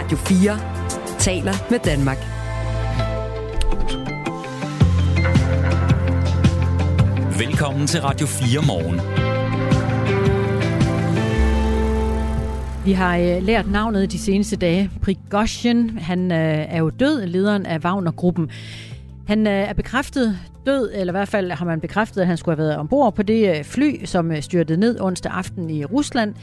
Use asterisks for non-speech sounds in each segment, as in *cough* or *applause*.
Radio 4 taler med Danmark. Velkommen til Radio 4 morgen. Vi har øh, lært navnet de seneste dage. Prigozhin, han øh, er jo død, lederen af Wagner-gruppen. Han øh, er bekræftet død, eller i hvert fald har man bekræftet, at han skulle have været ombord på det øh, fly, som øh, styrtede ned onsdag aften i Rusland.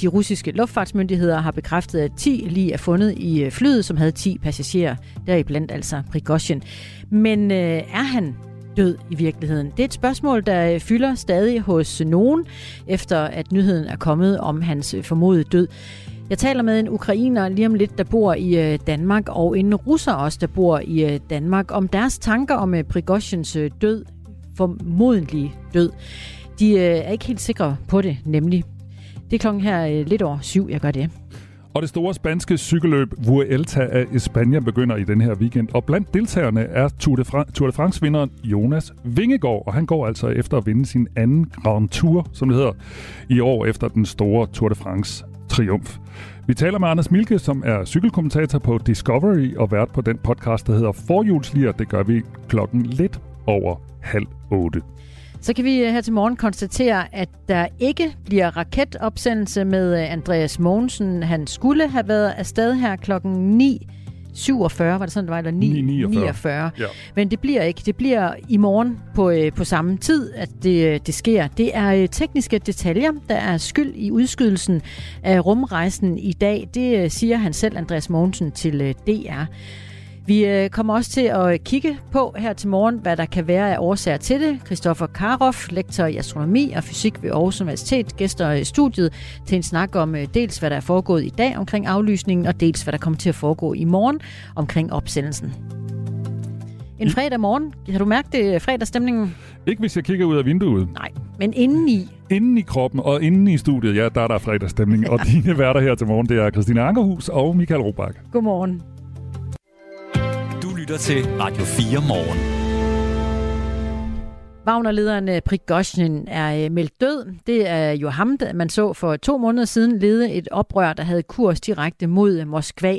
De russiske luftfartsmyndigheder har bekræftet, at 10 lige er fundet i øh, flyet, som havde 10 passagerer, deriblandt altså Prigozhin. Men øh, er han død i virkeligheden? Det er et spørgsmål, der fylder stadig hos nogen, efter at nyheden er kommet om hans formodede død. Jeg taler med en ukrainer lige om lidt, der bor i øh, Danmark, og en russer også, der bor i øh, Danmark, om deres tanker om øh, Prigozhins død, formodentlig død. De er ikke helt sikre på det, nemlig. Det er klokken her lidt over syv, jeg gør det. Og det store spanske cykelløb Vuelta af España begynder i den her weekend. Og blandt deltagerne er Tour de, Fra- Tour de France-vinderen Jonas Vingegaard. Og han går altså efter at vinde sin anden Grand Tour, som det hedder, i år efter den store Tour de France triumf. Vi taler med Anders Milke, som er cykelkommentator på Discovery og vært på den podcast, der hedder Forhjulslier. Det gør vi klokken lidt over halv otte. Så kan vi øh, her til morgen konstatere, at der ikke bliver raketopsendelse med øh, Andreas Mogensen. Han skulle have været afsted her klokken 9 47, var det sådan, det var, eller 9, 9 49. 49. Ja. Men det bliver ikke. Det bliver i morgen på, øh, på samme tid, at det, øh, det sker. Det er øh, tekniske detaljer, der er skyld i udskydelsen af rumrejsen i dag. Det øh, siger han selv, Andreas Mogensen, til øh, DR. Vi øh, kommer også til at kigge på her til morgen, hvad der kan være af årsager til det. Christoffer Karoff, lektor i astronomi og fysik ved Aarhus Universitet, gæster i studiet til en snak om øh, dels, hvad der er foregået i dag omkring aflysningen, og dels, hvad der kommer til at foregå i morgen omkring opsendelsen. En fredag morgen. Har du mærket det, fredagsstemningen? Ikke hvis jeg kigger ud af vinduet. Nej, men indeni. Inden i kroppen og inden i studiet, ja, der er der fredagsstemning. og *laughs* dine værter her til morgen, det er Christina Ankerhus og Michael Robach. Godmorgen lytter til Radio 4 morgen. Wagner-lederen øh, Prigozhin er øh, meldt død. Det er jo ham, man så for to måneder siden lede et oprør, der havde kurs direkte mod øh, Moskva.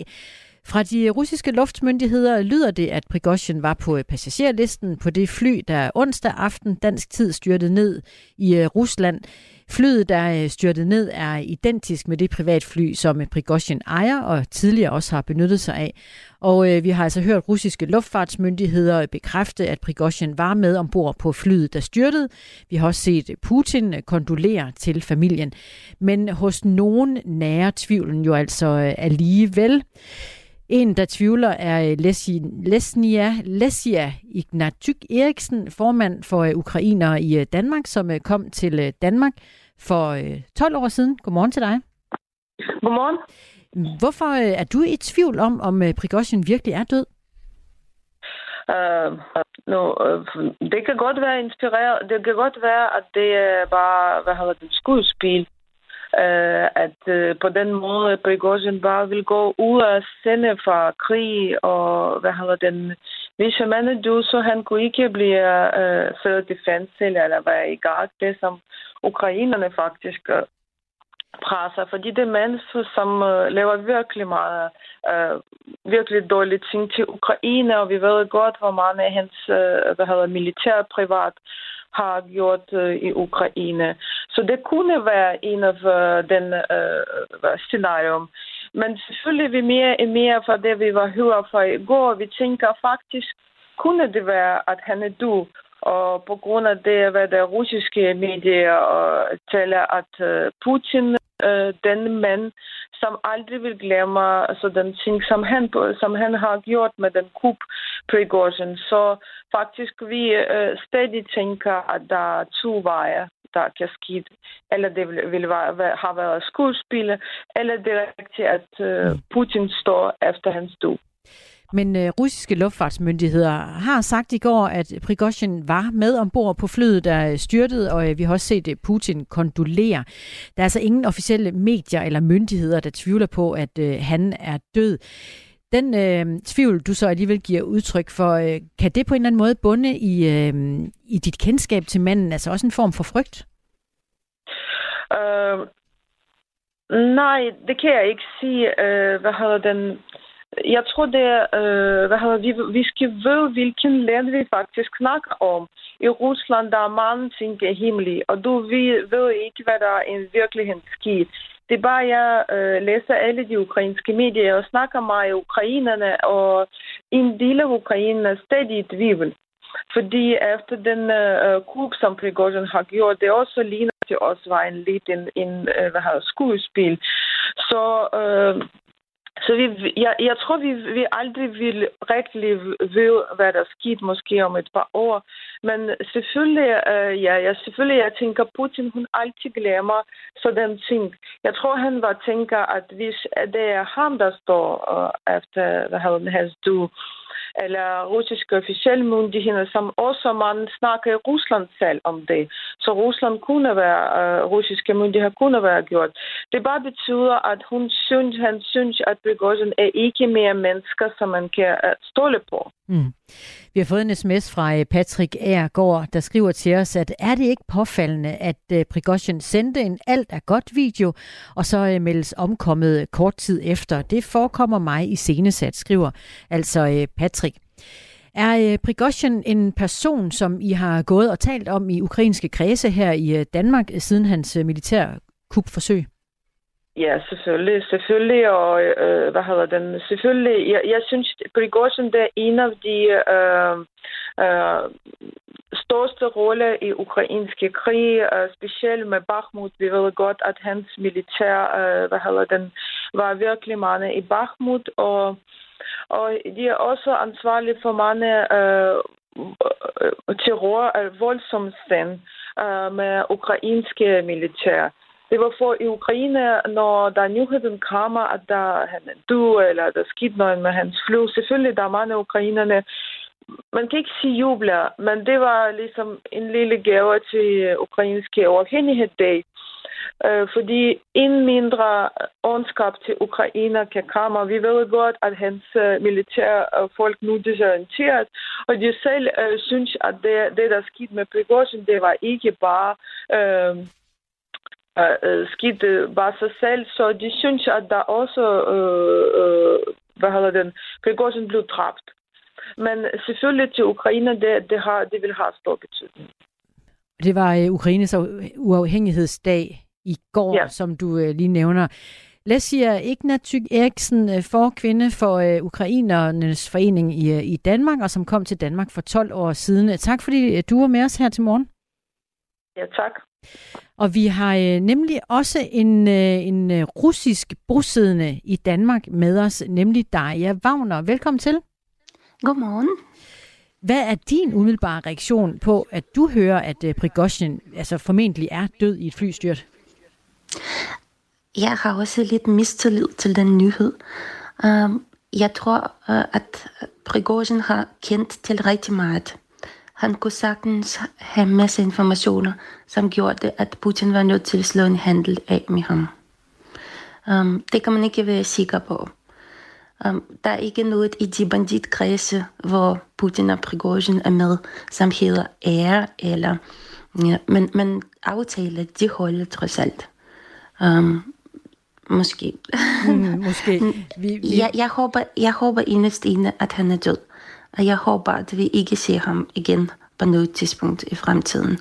Fra de russiske luftmyndigheder lyder det, at Prigozhin var på passagerlisten på det fly, der onsdag aften dansk tid styrtede ned i Rusland. Flyet, der øh, styrtede ned, er identisk med det privatfly, som øh, Prigozhin ejer og tidligere også har benyttet sig af. Og øh, vi har altså hørt russiske luftfartsmyndigheder bekræfte, at Prigozhin var med ombord på flyet, der styrtede. Vi har også set Putin øh, kondolere til familien. Men hos nogen nære tvivlen jo altså øh, alligevel. En, der tvivler, er Lesnia, Lesia Ignatyk Eriksen, formand for øh, ukrainere i øh, Danmark, som øh, kom til Danmark for 12 år siden. Godmorgen til dig. Godmorgen. Hvorfor er du i tvivl om, om Prigozhin virkelig er død? Uh, no, uh, det kan godt være inspireret. Det kan godt være, at det er bare, hvad hedder det, skuespil øh, at øh, på den måde Prigozhin bare vil gå ud af sende fra krig, og hvad hedder den, hvis man du, så han kunne ikke blive øh, ført i fængsel eller være i gang, det som ukrainerne faktisk øh, presser, fordi det er mennesker, som øh, laver virkelig meget, øh, virkelig dårlige ting til Ukraine, og vi ved godt, hvor mange af hans øh, hvad hedder, militær privat har gjort øh, i Ukraine. Så det kunne være en af øh, den øh, scenarium. Men selvfølgelig vi mere og mere fra det, vi var hørt fra i går, vi tænker faktisk, kunne det være, at han er du, og på grund af det, hvad der russiske medier og taler, at øh, Putin, øh, den mand, som aldrig vil glemme altså, den ting, som han, som han har gjort med den kub Prigozhin. Så faktisk vi øh, stadig tænker, at der er to veje der kan ske, eller det vil, vil være, have været skuespil, eller det er rigtigt, at øh, Putin står efter hans død. Men øh, russiske luftfartsmyndigheder har sagt i går, at Prigozhin var med ombord på flyet, der øh, styrtede, og øh, vi har også set øh, Putin kondolere. Der er altså ingen officielle medier eller myndigheder, der tvivler på, at øh, han er død. Den øh, tvivl, du så alligevel giver udtryk for, øh, kan det på en eller anden måde bunde i, øh, i dit kendskab til manden, altså også en form for frygt? Øh, Nej, det kan jeg ikke sige. Uh, hvad hedder den? Jeg tror, det er, øh, hvad hedder, vi, vi skal vide, hvilken land vi faktisk snakker om. I Rusland, der er mange ting er hemmelige, og du ved, ved ikke, hvad der er en virkelighed sket. Det er bare, jeg øh, læser alle de ukrainske medier og snakker med ukrainerne, og en del af Ukraine er stadig i tvivl. Fordi efter den øh, kub, som Prigozhin har gjort, det også ligner til os var en lidt en, en øh, hvad hedder, skuespil. Så øh, så vi, jeg, jeg tror, vi, vi aldrig vil rigtig vide, hvad der skete måske om et par år. Men selvfølgelig, øh, ja, jeg, selvfølgelig, jeg tænker, Putin, hun altid glemmer sådan ting. Jeg tror, han var tænker, at hvis det er ham, der står øh, efter, hvad hedder det, du, eller russiske officielle myndigheder, som også man snakker i Rusland selv om det. Så Rusland kunne være, øh, russiske myndigheder kunne være gjort. Det bare betyder, at hun synes, han synes, at Prigozhin er ikke mere mennesker, som man kan uh, stole på. Mm. Vi har fået en sms fra øh, Patrick Aargaard, der skriver til os, at er det ikke påfaldende, at øh, Prigozhin sendte en alt er godt video, og så meldes omkommet kort tid efter. Det forekommer mig i scenesat, skriver altså Patrick. Er øh, Prigozhin en person, som I har gået og talt om i ukrainske kredse her i øh, Danmark øh, siden hans militær kupforsøg? Ja, selvfølgelig. Selvfølgelig, og øh, hvad hedder den? Selvfølgelig, jeg, jeg synes, Prigozhin det er en af de øh, øh, største rolle i ukrainske krig, øh, specielt med Bakhmut. Vi ved godt, at hans militær, øh, hvad hedder den, var virkelig mange i Bakhmut, og, og de er også ansvarlige for mange øh, terror, øh, voldsomme stand øh, med ukrainske militær. Det var for i Ukraine, når der nyheden kommer, at der han du eller der skete noget med hans fly. Selvfølgelig, der er mange ukrainerne. Man kan ikke sige jubler, men det var ligesom en lille gave til øh, ukrainske øh, uafhængighedsdag. Øh, fordi en mindre ondskab til Ukrainer kan komme. Vi ved godt, at hans øh, militære folk nu desorienteret, og de selv øh, synes, at det, det der skete med Prigozhin, det var ikke bare øh, øh, skidt bare sig selv, så de synes, at der også, øh, øh, hvad hedder den, Prigozhin blev dræbt. Men selvfølgelig til Ukraine, det, det, har, det vil have stor betydning. Det var øh, Ukraines uafhængighedsdag i går, ja. som du øh, lige nævner. Lessia Ignatyk Eriksen, øh, forkvinde for Ukrainernes forening i, i Danmark, og som kom til Danmark for 12 år siden. Tak fordi du var med os her til morgen. Ja, tak. Og vi har nemlig også en, en russisk bosiddende i Danmark med os, nemlig Daria Wagner. Velkommen til. Godmorgen. Hvad er din umiddelbare reaktion på, at du hører, at øh, Prigozhin altså formentlig er død i et flystyrt? Jeg har også lidt mistillid til den nyhed. Um, jeg tror, uh, at Prigozhin har kendt til rigtig meget. Han kunne sagtens have masse informationer, som gjorde det, at Putin var nødt til at slå en handel af med ham. Um, det kan man ikke være sikker på. Um, der er ikke noget i de banditkredse, hvor Putin og Prigozhin er med, som hedder ære, eller, ja, men, men aftaler, de holder trods alt. Um, måske. Mm, måske. *laughs* Vi, vi... Jeg, jeg, håber, jeg håber inderst inde, at han er død. Og jeg håber, at vi ikke ser ham igen på noget tidspunkt i fremtiden.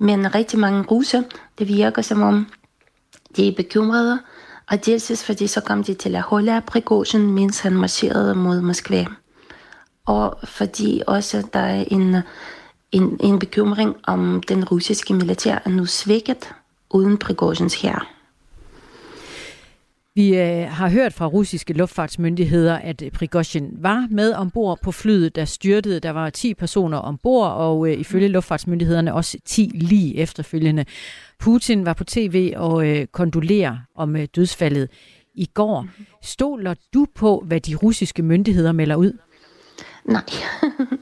Men rigtig mange russer, det virker som om, de er bekymrede, og dels fordi så kom de til at holde af Prigozhin, mens han marcherede mod Moskva. Og fordi også der er en, en, en bekymring om den russiske militær er nu svækket uden Prigozhins her. Vi øh, har hørt fra russiske luftfartsmyndigheder, at øh, Prigozhin var med ombord på flyet, der styrtede. Der var 10 personer ombord, og øh, ifølge luftfartsmyndighederne også 10 lige efterfølgende. Putin var på tv og øh, kondolerer om øh, dødsfaldet i går. Stoler du på, hvad de russiske myndigheder melder ud? Nej.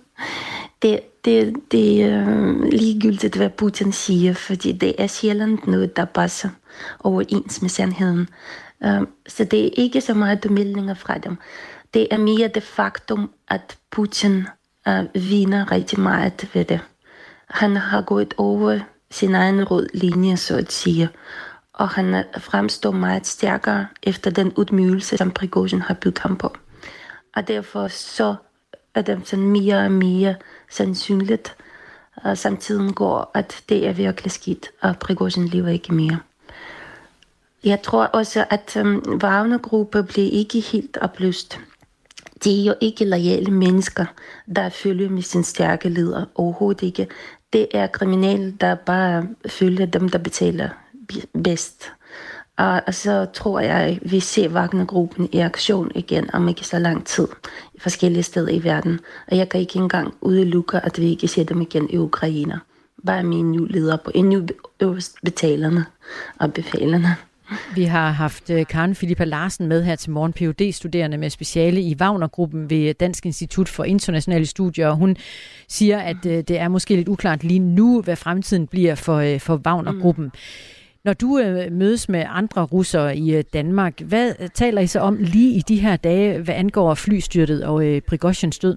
*laughs* det, det, det er øh, ligegyldigt, hvad Putin siger, fordi det er sjældent noget, der passer overens med sandheden. Um, så det er ikke så meget bemeldinger fra dem. Det er mere det faktum, at Putin øh, uh, vinder rigtig meget ved det. Han har gået over sin egen rød linje, så at sige. og han fremstår meget stærkere efter den udmygelse, som Prigozhin har bygget ham på. Og derfor så er det sådan mere og mere sandsynligt, og samtidig går, at det er virkelig skidt, og Prigozhin lever ikke mere. Jeg tror også, at um, Wagner-gruppe bliver ikke helt opløst. De er jo ikke lojale mennesker, der følger med sin stærke leder. Overhovedet ikke. Det er kriminelle, der bare følger dem, der betaler bedst. Og, og så tror jeg, vi ser Wagner-gruppen i aktion igen om ikke så lang tid i forskellige steder i verden. Og jeg kan ikke engang udelukke, at vi ikke ser dem igen i Ukraine. Bare mine nye ledere leder på, en ny øverst betalerne og befalerne. Vi har haft øh, Karen Filippa Larsen med her til morgen, phd studerende med speciale i Wagner-gruppen ved Dansk Institut for Internationale Studier, og hun siger, at øh, det er måske lidt uklart lige nu, hvad fremtiden bliver for, øh, for Wagner-gruppen. Mm. Når du øh, mødes med andre russere i øh, Danmark, hvad taler I så om lige i de her dage, hvad angår flystyrtet og øh, Prigozhins død?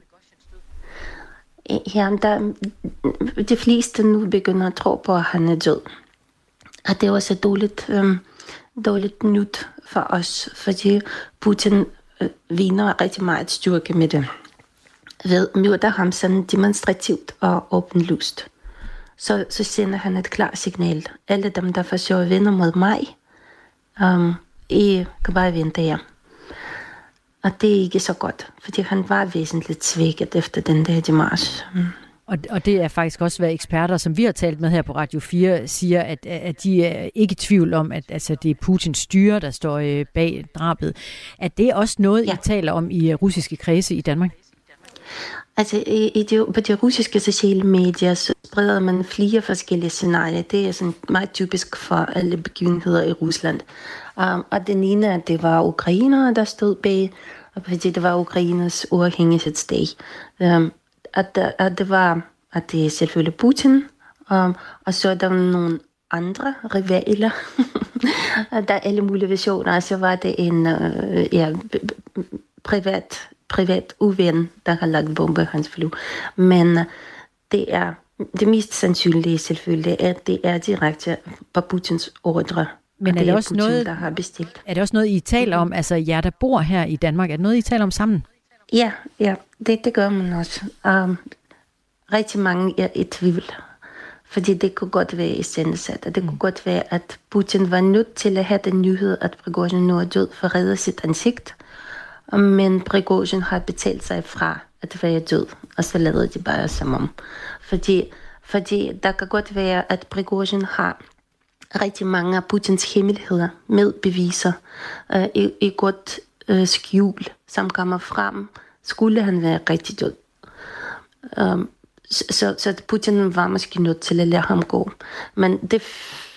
Ja, der, de fleste nu begynder at tro på, at han er død. Og det er også dårligt, øh, dårligt nyt for os, fordi Putin øh, viner rigtig meget styrke med det. Ved myrder ham sådan demonstrativt og åbenlyst så, så sender han et klart signal. Alle dem, der forsøger at vinde mod mig, um, I kan bare vente her. Og det er ikke så godt, fordi han var væsentligt svækket efter den der demarche. Mm. Og, og det er faktisk også, hvad eksperter, som vi har talt med her på Radio 4, siger, at, at de er ikke i tvivl om, at altså, det er Putins styre, der står øh, bag drabet. At det er også noget, ja. I taler om i russiske kredse i Danmark? Altså i, i de, på de russiske sociale medier, så spreder man flere forskellige scenarier. Det er sådan meget typisk for alle begivenheder i Rusland. Um, og den ene, at det var ukrainere, der stod bag, og fordi det var Ukraines uafhængighedsdag. Um, at, at det var, at det er selvfølgelig Putin, um, og så er der nogle andre rivaler. *laughs* der er alle mulige versioner. Så var det en uh, ja, privat privat uven, der har lagt bombe i hans fly. Men øh, det er det mest sandsynlige selvfølgelig, at det er direkte på Putins ordre. Men er det, det er også Putin, noget, der har bestilt. Er det også noget, I taler om, altså jer, der bor her i Danmark, er det noget, I taler om sammen? Ja, ja det, det gør man også. Um, rigtig mange er i tvivl. Fordi det kunne godt være i sendesat, og det mm. kunne godt være, at Putin var nødt til at have den nyhed, at Prigozhin nu er død for at redde sit ansigt men Prigozhin har betalt sig fra at være død, og så lader de bare som om. Fordi, fordi der kan godt være, at Prigozhin har rigtig mange af Putins hemmeligheder med beviser uh, i, i godt uh, skjul, som kommer frem, skulle han være rigtig død. Um, så, så Putin var måske nødt til at lade ham gå. Men det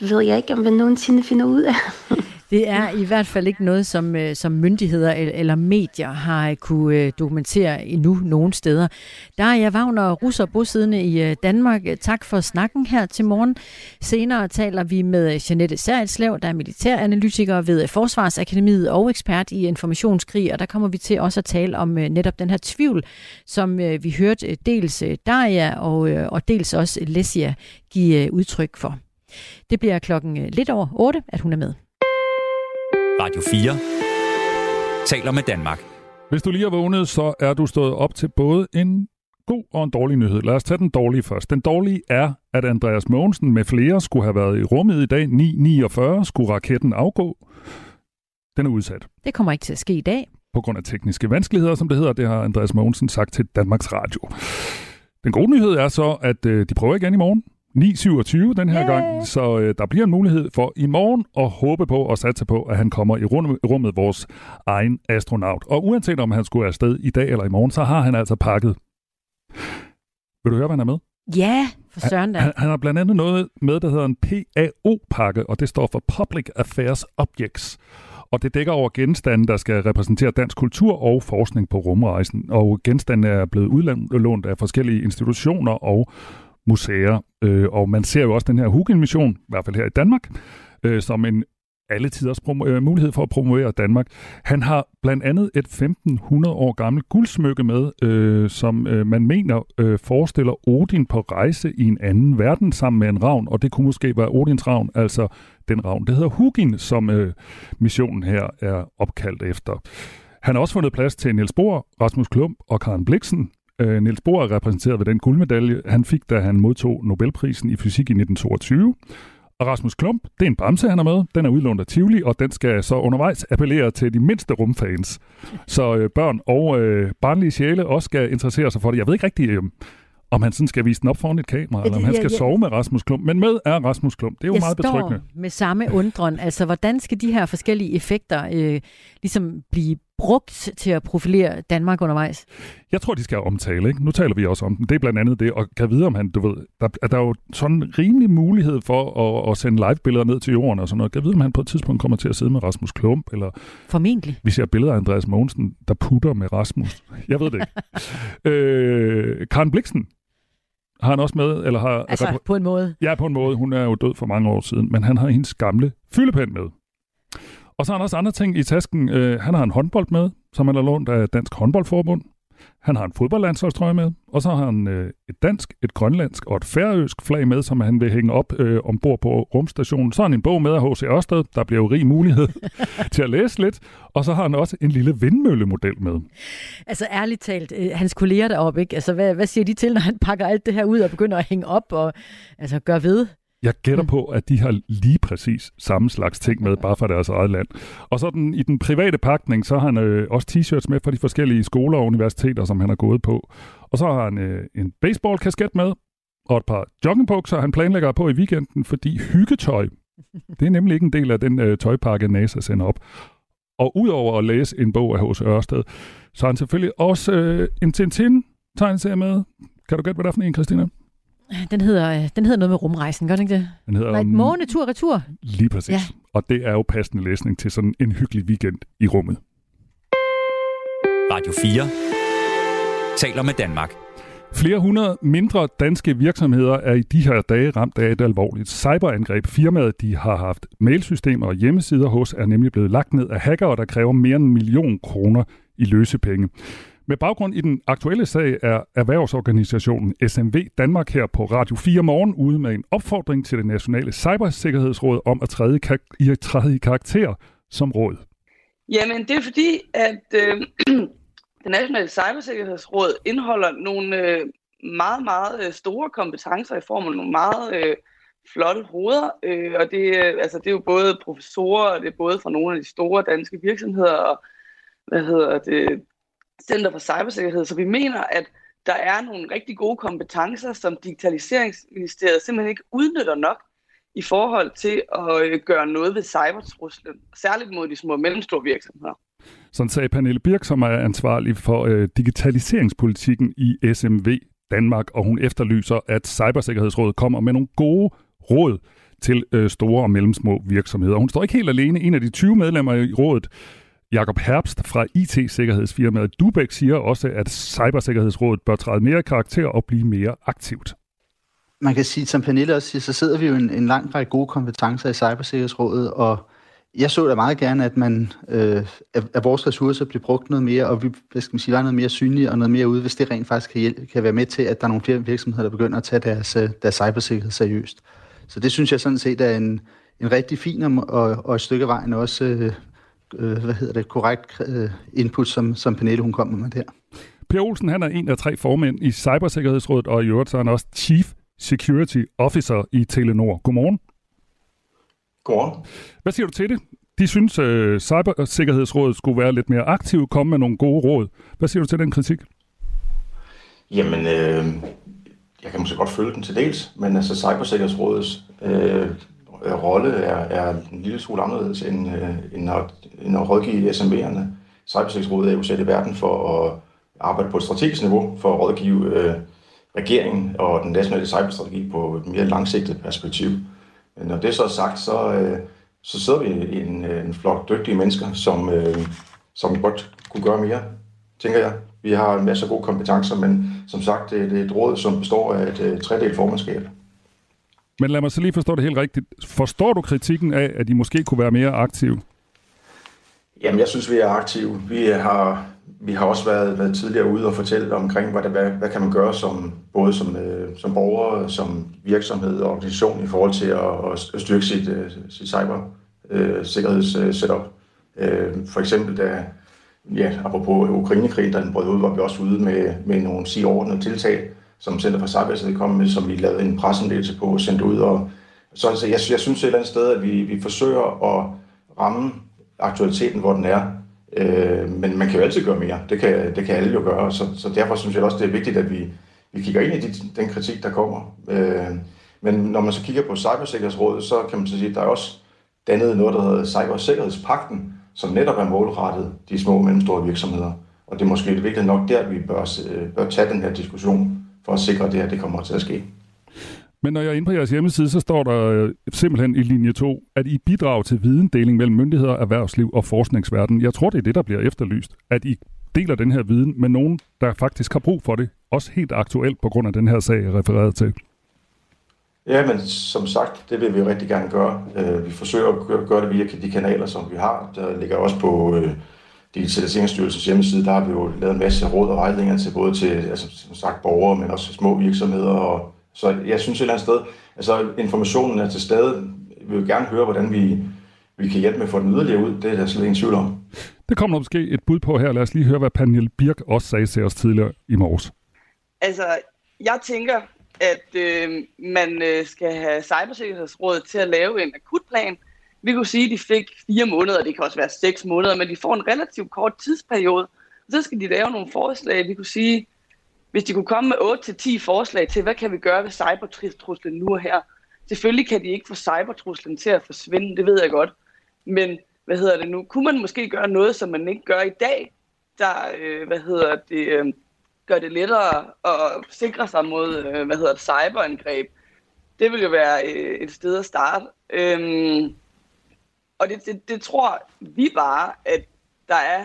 ved jeg ikke, om vi nogensinde finder ud af. *laughs* Det er i hvert fald ikke noget, som, øh, som myndigheder eller medier har øh, kunne øh, dokumentere endnu nogen steder. Der er jeg Wagner Russer bosiddende i Danmark. Tak for snakken her til morgen. Senere taler vi med Janette Særitslev, der er militæranalytiker ved Forsvarsakademiet og ekspert i informationskrig, og der kommer vi til også at tale om netop den her tvivl, som vi hørte dels Daria og, og dels også Lesia give udtryk for. Det bliver klokken lidt over 8, at hun er med. Radio 4 taler med Danmark. Hvis du lige er vågnet, så er du stået op til både en god og en dårlig nyhed. Lad os tage den dårlige først. Den dårlige er, at Andreas Mogensen med flere skulle have været i rummet i dag. 9.49 skulle raketten afgå. Den er udsat. Det kommer ikke til at ske i dag. På grund af tekniske vanskeligheder, som det hedder. Det har Andreas Mogensen sagt til Danmarks Radio. Den gode nyhed er så, at øh, de prøver igen i morgen. 9.27 den her yeah. gang, så øh, der bliver en mulighed for i morgen at håbe på og satse på, at han kommer i rummet, vores egen astronaut. Og uanset om han skulle afsted i dag eller i morgen, så har han altså pakket. Vil du høre, hvad han er med? Ja, for søren da. Han, han har blandt andet noget med, der hedder en PAO-pakke, og det står for Public Affairs Objects. Og det dækker over genstande, der skal repræsentere dansk kultur og forskning på rumrejsen. Og genstande er blevet udlånt af forskellige institutioner og museer. Øh, og man ser jo også den her Hugin-mission, i hvert fald her i Danmark, øh, som en alle tiders øh, mulighed for at promovere Danmark. Han har blandt andet et 1500 år gammelt guldsmykke med, øh, som øh, man mener øh, forestiller Odin på rejse i en anden verden sammen med en ravn, og det kunne måske være Odins ravn, altså den ravn, det hedder Hugin, som øh, missionen her er opkaldt efter. Han har også fundet plads til Niels Bohr, Rasmus Klump og Karen Bliksen. Øh, Niels Bohr er repræsenteret ved den guldmedalje, han fik, da han modtog Nobelprisen i fysik i 1922. Og Rasmus Klump, det er en bamse, han er med. Den er udlånt af Tivoli, og den skal så undervejs appellere til de mindste rumfans. Så øh, børn og øh, barnlige sjæle også skal interessere sig for det. Jeg ved ikke rigtig, øh, om han sådan skal vise den op foran et kamera, eller om han skal ja, ja. sove med Rasmus Klump. Men med er Rasmus Klump. Det er jo jeg meget betryggende. med samme undren. Altså, hvordan skal de her forskellige effekter øh, ligesom blive brugt til at profilere Danmark undervejs? Jeg tror, de skal omtale. Ikke? Nu taler vi også om den. Det er blandt andet det, og kan vide, om han, du ved, der, er der jo sådan en rimelig mulighed for at, at sende live-billeder ned til jorden og sådan noget. Kan vide, om han på et tidspunkt kommer til at sidde med Rasmus Klump, eller Formentlig. vi ser billeder af Andreas Mogensen, der putter med Rasmus. Jeg ved det ikke. *laughs* øh, Karen Bliksen, har han også med? Eller har, altså på en måde? Ja, på en måde. Hun er jo død for mange år siden, men han har hendes gamle fyldepen med. Og så har han også andre ting i tasken. Øh, han har en håndbold med, som han har lånt af Dansk Håndboldforbund. Han har en fodboldlandsholdstrøje med, og så har han øh, et dansk, et grønlandsk og et færøsk flag med, som han vil hænge op øh, ombord på rumstationen. Så har han en bog med af H.C. Ørsted. Der bliver jo rig mulighed *laughs* til at læse lidt. Og så har han også en lille vindmøllemodel med. Altså ærligt talt, øh, hans kolleger deroppe, ikke? Altså, hvad, hvad siger de til, når han pakker alt det her ud og begynder at hænge op og altså, gøre ved? Jeg gætter mm. på, at de har lige præcis samme slags ting med, bare fra deres eget land. Og så den, i den private pakning, så har han øh, også t-shirts med fra de forskellige skoler og universiteter, som han har gået på. Og så har han øh, en baseball-kasket med, og et par joggingbukser, han planlægger på i weekenden, fordi hyggetøj, det er nemlig ikke en del af den øh, tøjpakke, NASA sender op. Og udover at læse en bog af H.C. Ørsted, så har han selvfølgelig også øh, en Tintin-tegneserie med. Kan du gætte, hvad det er for en, Christina? Den hedder, den hedder noget med rumrejsen, gør den ikke det? Den hedder... Nej, måne, tur, retur. Lige præcis. Ja. Og det er jo passende læsning til sådan en hyggelig weekend i rummet. Radio 4 taler med Danmark. Flere hundrede mindre danske virksomheder er i de her dage ramt af et alvorligt cyberangreb. Firmaet, de har haft mailsystemer og hjemmesider hos, er nemlig blevet lagt ned af hackere, der kræver mere end en million kroner i løsepenge. Med baggrund i den aktuelle sag er erhvervsorganisationen SMV Danmark her på Radio 4 morgen ude med en opfordring til det nationale cybersikkerhedsråd om at træde i, træde i karakter som råd. Jamen, det er fordi, at øh, *clears throat* det nationale cybersikkerhedsråd indeholder nogle øh, meget, meget øh, store kompetencer i form af nogle meget øh, flotte hoveder. Øh, og det, øh, altså, det er jo både professorer, og det er både fra nogle af de store danske virksomheder, og hvad hedder det, Center for Cybersikkerhed. Så vi mener, at der er nogle rigtig gode kompetencer, som Digitaliseringsministeriet simpelthen ikke udnytter nok i forhold til at øh, gøre noget ved cybertruslen, særligt mod de små og mellemstore virksomheder. Sådan sagde Pernille Birk, som er ansvarlig for øh, digitaliseringspolitikken i SMV Danmark, og hun efterlyser, at Cybersikkerhedsrådet kommer med nogle gode råd til øh, store og mellemsmå virksomheder. Hun står ikke helt alene. En af de 20 medlemmer i rådet Jakob Herbst fra IT-sikkerhedsfirmaet Dubæk siger også, at Cybersikkerhedsrådet bør træde mere karakter og blive mere aktivt. Man kan sige, som Pernille også siger, så sidder vi jo en, en lang række gode kompetencer i Cybersikkerhedsrådet, og jeg så da meget gerne, at, man, øh, at vores ressourcer bliver brugt noget mere, og vi hvad skal man sige, var noget mere synlige og noget mere ude, hvis det rent faktisk kan, hjælpe, kan være med til, at der er nogle flere virksomheder, der begynder at tage deres, øh, deres cybersikkerhed seriøst. Så det synes jeg sådan set er en, en rigtig fin og, og et stykke vejen også øh, øh, hvad hedder det, korrekt øh, input, som, som Pernille hun kommer med der. Per Olsen, han er en af tre formænd i Cybersikkerhedsrådet, og i øvrigt så er han også Chief Security Officer i Telenor. Godmorgen. Godmorgen. Hvad siger du til det? De synes, at øh, Cybersikkerhedsrådet skulle være lidt mere aktiv, komme med nogle gode råd. Hvad siger du til den kritik? Jamen, øh, jeg kan måske godt følge den til dels, men altså Cybersikkerhedsrådets Øh, Øh, rolle er, er en lille smule anderledes end, øh, end, at, end at rådgive SMV'erne. Cybersikkerhedsrådet er jo sat i verden for at arbejde på et strategisk niveau for at rådgive øh, regeringen og den nationale cyberstrategi på et mere langsigtet perspektiv. Men når det så er sagt, så, øh, så sidder vi en, øh, en flok dygtige mennesker, som, øh, som godt kunne gøre mere, tænker jeg. Vi har en masse gode kompetencer, men som sagt, det, er et råd, som består af et, et tredelt formandskab. Men lad mig så lige forstå det helt rigtigt. Forstår du kritikken af, at de måske kunne være mere aktive? Jamen, jeg synes, vi er aktive. Vi har, vi har også været, været tidligere ude og fortælle omkring, hvad, det, hvad, hvad kan man gøre som, både som, øh, som borger, som virksomhed og organisation i forhold til at, at styrke sit, øh, sit cybersikkerhedssetup. Øh, øh, for eksempel, da, ja, apropos Ukrainekrigen, der den brød ud, var vi også ude med, med nogle 10 ordnede tiltag, som Center for Cybersikkerhed kom med, som vi lavede en pressemeddelelse på og sendte ud. Og, så altså, jeg, jeg synes et eller andet sted, at vi, vi forsøger at ramme aktualiteten, hvor den er. Øh, men man kan jo altid gøre mere. Det kan, det kan alle jo gøre. Så, så derfor synes jeg også, det er vigtigt, at vi, vi kigger ind i de, den kritik, der kommer. Øh, men når man så kigger på Cybersikkerhedsrådet, så kan man så sige, at der er også dannet noget, der hedder Cybersikkerhedspakten, som netop er målrettet de små og mellemstore virksomheder. Og det er måske virkelig nok der, vi bør, øh, bør tage den her diskussion for at sikre, at det her det kommer til at ske. Men når jeg er inde på jeres hjemmeside, så står der øh, simpelthen i linje 2, at I bidrager til videndeling mellem myndigheder, erhvervsliv og forskningsverden. Jeg tror, det er det, der bliver efterlyst. At I deler den her viden med nogen, der faktisk har brug for det. Også helt aktuelt på grund af den her sag, jeg refererede til. Ja, men som sagt, det vil vi rigtig gerne gøre. Øh, vi forsøger at gøre det via de kanaler, som vi har. Der ligger også på øh, Digitaliseringsstyrelsens hjemmeside, der har vi jo lavet en masse råd og vejledninger til både til altså, som sagt, borgere, men også små virksomheder. Og, så jeg synes et eller andet sted, altså informationen er til stede. Vi vil gerne høre, hvordan vi, vi kan hjælpe med at få den yderligere ud. Det er der slet ingen tvivl om. Det kommer måske et bud på her. Lad os lige høre, hvad Pernille Birk også sagde til os tidligere i morges. Altså, jeg tænker, at øh, man øh, skal have Cybersikkerhedsrådet til at lave en akutplan. Vi kunne sige, at de fik fire måneder, det kan også være seks måneder, men de får en relativt kort tidsperiode. Og så skal de lave nogle forslag. Vi kunne sige, hvis de kunne komme med 8-10 forslag til, hvad kan vi gøre ved cybertruslen nu og her. Selvfølgelig kan de ikke få cybertruslen til at forsvinde, det ved jeg godt. Men hvad hedder det nu? Kunne man måske gøre noget, som man ikke gør i dag, der, øh, hvad hedder det, øh, gør det lettere at sikre sig mod, øh, hvad hedder det, cyberangreb. Det vil jo være øh, et sted at starte. Øhm, og det, det, det tror vi bare, at der er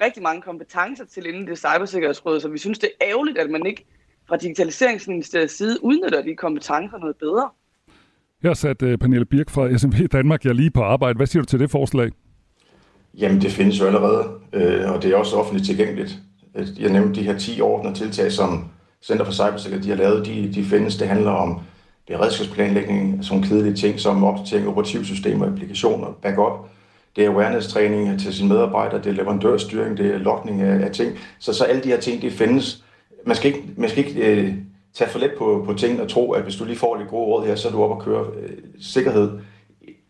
rigtig mange kompetencer til inden det cybersikkerhedsråd, så vi synes, det er ærgerligt, at man ikke fra Digitaliseringsministeriets side udnytter de kompetencer noget bedre. Jeg har sat uh, Pernille Birk fra SMV Danmark jeg lige på arbejde. Hvad siger du til det forslag? Jamen, det findes jo allerede, øh, og det er også offentligt tilgængeligt. Jeg nævnte de her 10 ordner tiltag, som Center for Cybersikkerhed de har lavet. De, de findes. Det handler om beredskabsplanlægning, sådan altså kedelige ting som opdatering af operativsystemer, applikationer, backup. Det er awareness-træning til sine medarbejdere, det er leverandørstyring, det er lokning af, af ting. Så, så alle de her ting, de findes. Man skal ikke, man skal ikke øh, tage for let på, på ting og tro, at hvis du lige får lidt gode råd her, så er du op og køre. Øh, sikkerhed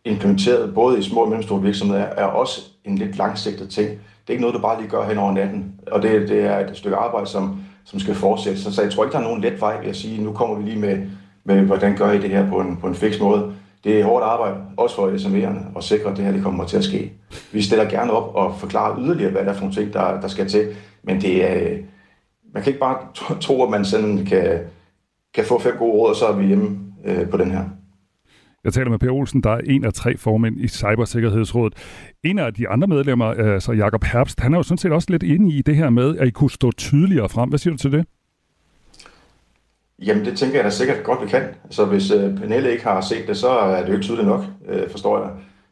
implementeret både i små og mellemstore virksomheder er også en lidt langsigtet ting. Det er ikke noget, du bare lige gør hen over natten. Og det, det er et stykke arbejde, som, som skal fortsætte. Så, så jeg tror ikke, der er nogen let vej ved at sige, nu kommer vi lige med, med hvordan gør I det her på en, på en fix måde. Det er hårdt arbejde, også for SMV'erne, at sikre, at det her det kommer til at ske. Vi stiller gerne op og forklarer yderligere, hvad der er for nogle ting, der, der skal til. Men det er, øh, man kan ikke bare tro, at man sådan kan, kan få fem gode råd, og så er vi hjemme øh, på den her. Jeg taler med Per Olsen, der er en af tre formænd i Cybersikkerhedsrådet. En af de andre medlemmer, altså Jakob Herbst, han er jo sådan set også lidt inde i det her med, at I kunne stå tydeligere frem. Hvad siger du til det? Jamen, det tænker jeg da sikkert godt, vi kan. Så hvis øh, Pernille ikke har set det, så er det jo ikke tydeligt nok, øh, forstår jeg.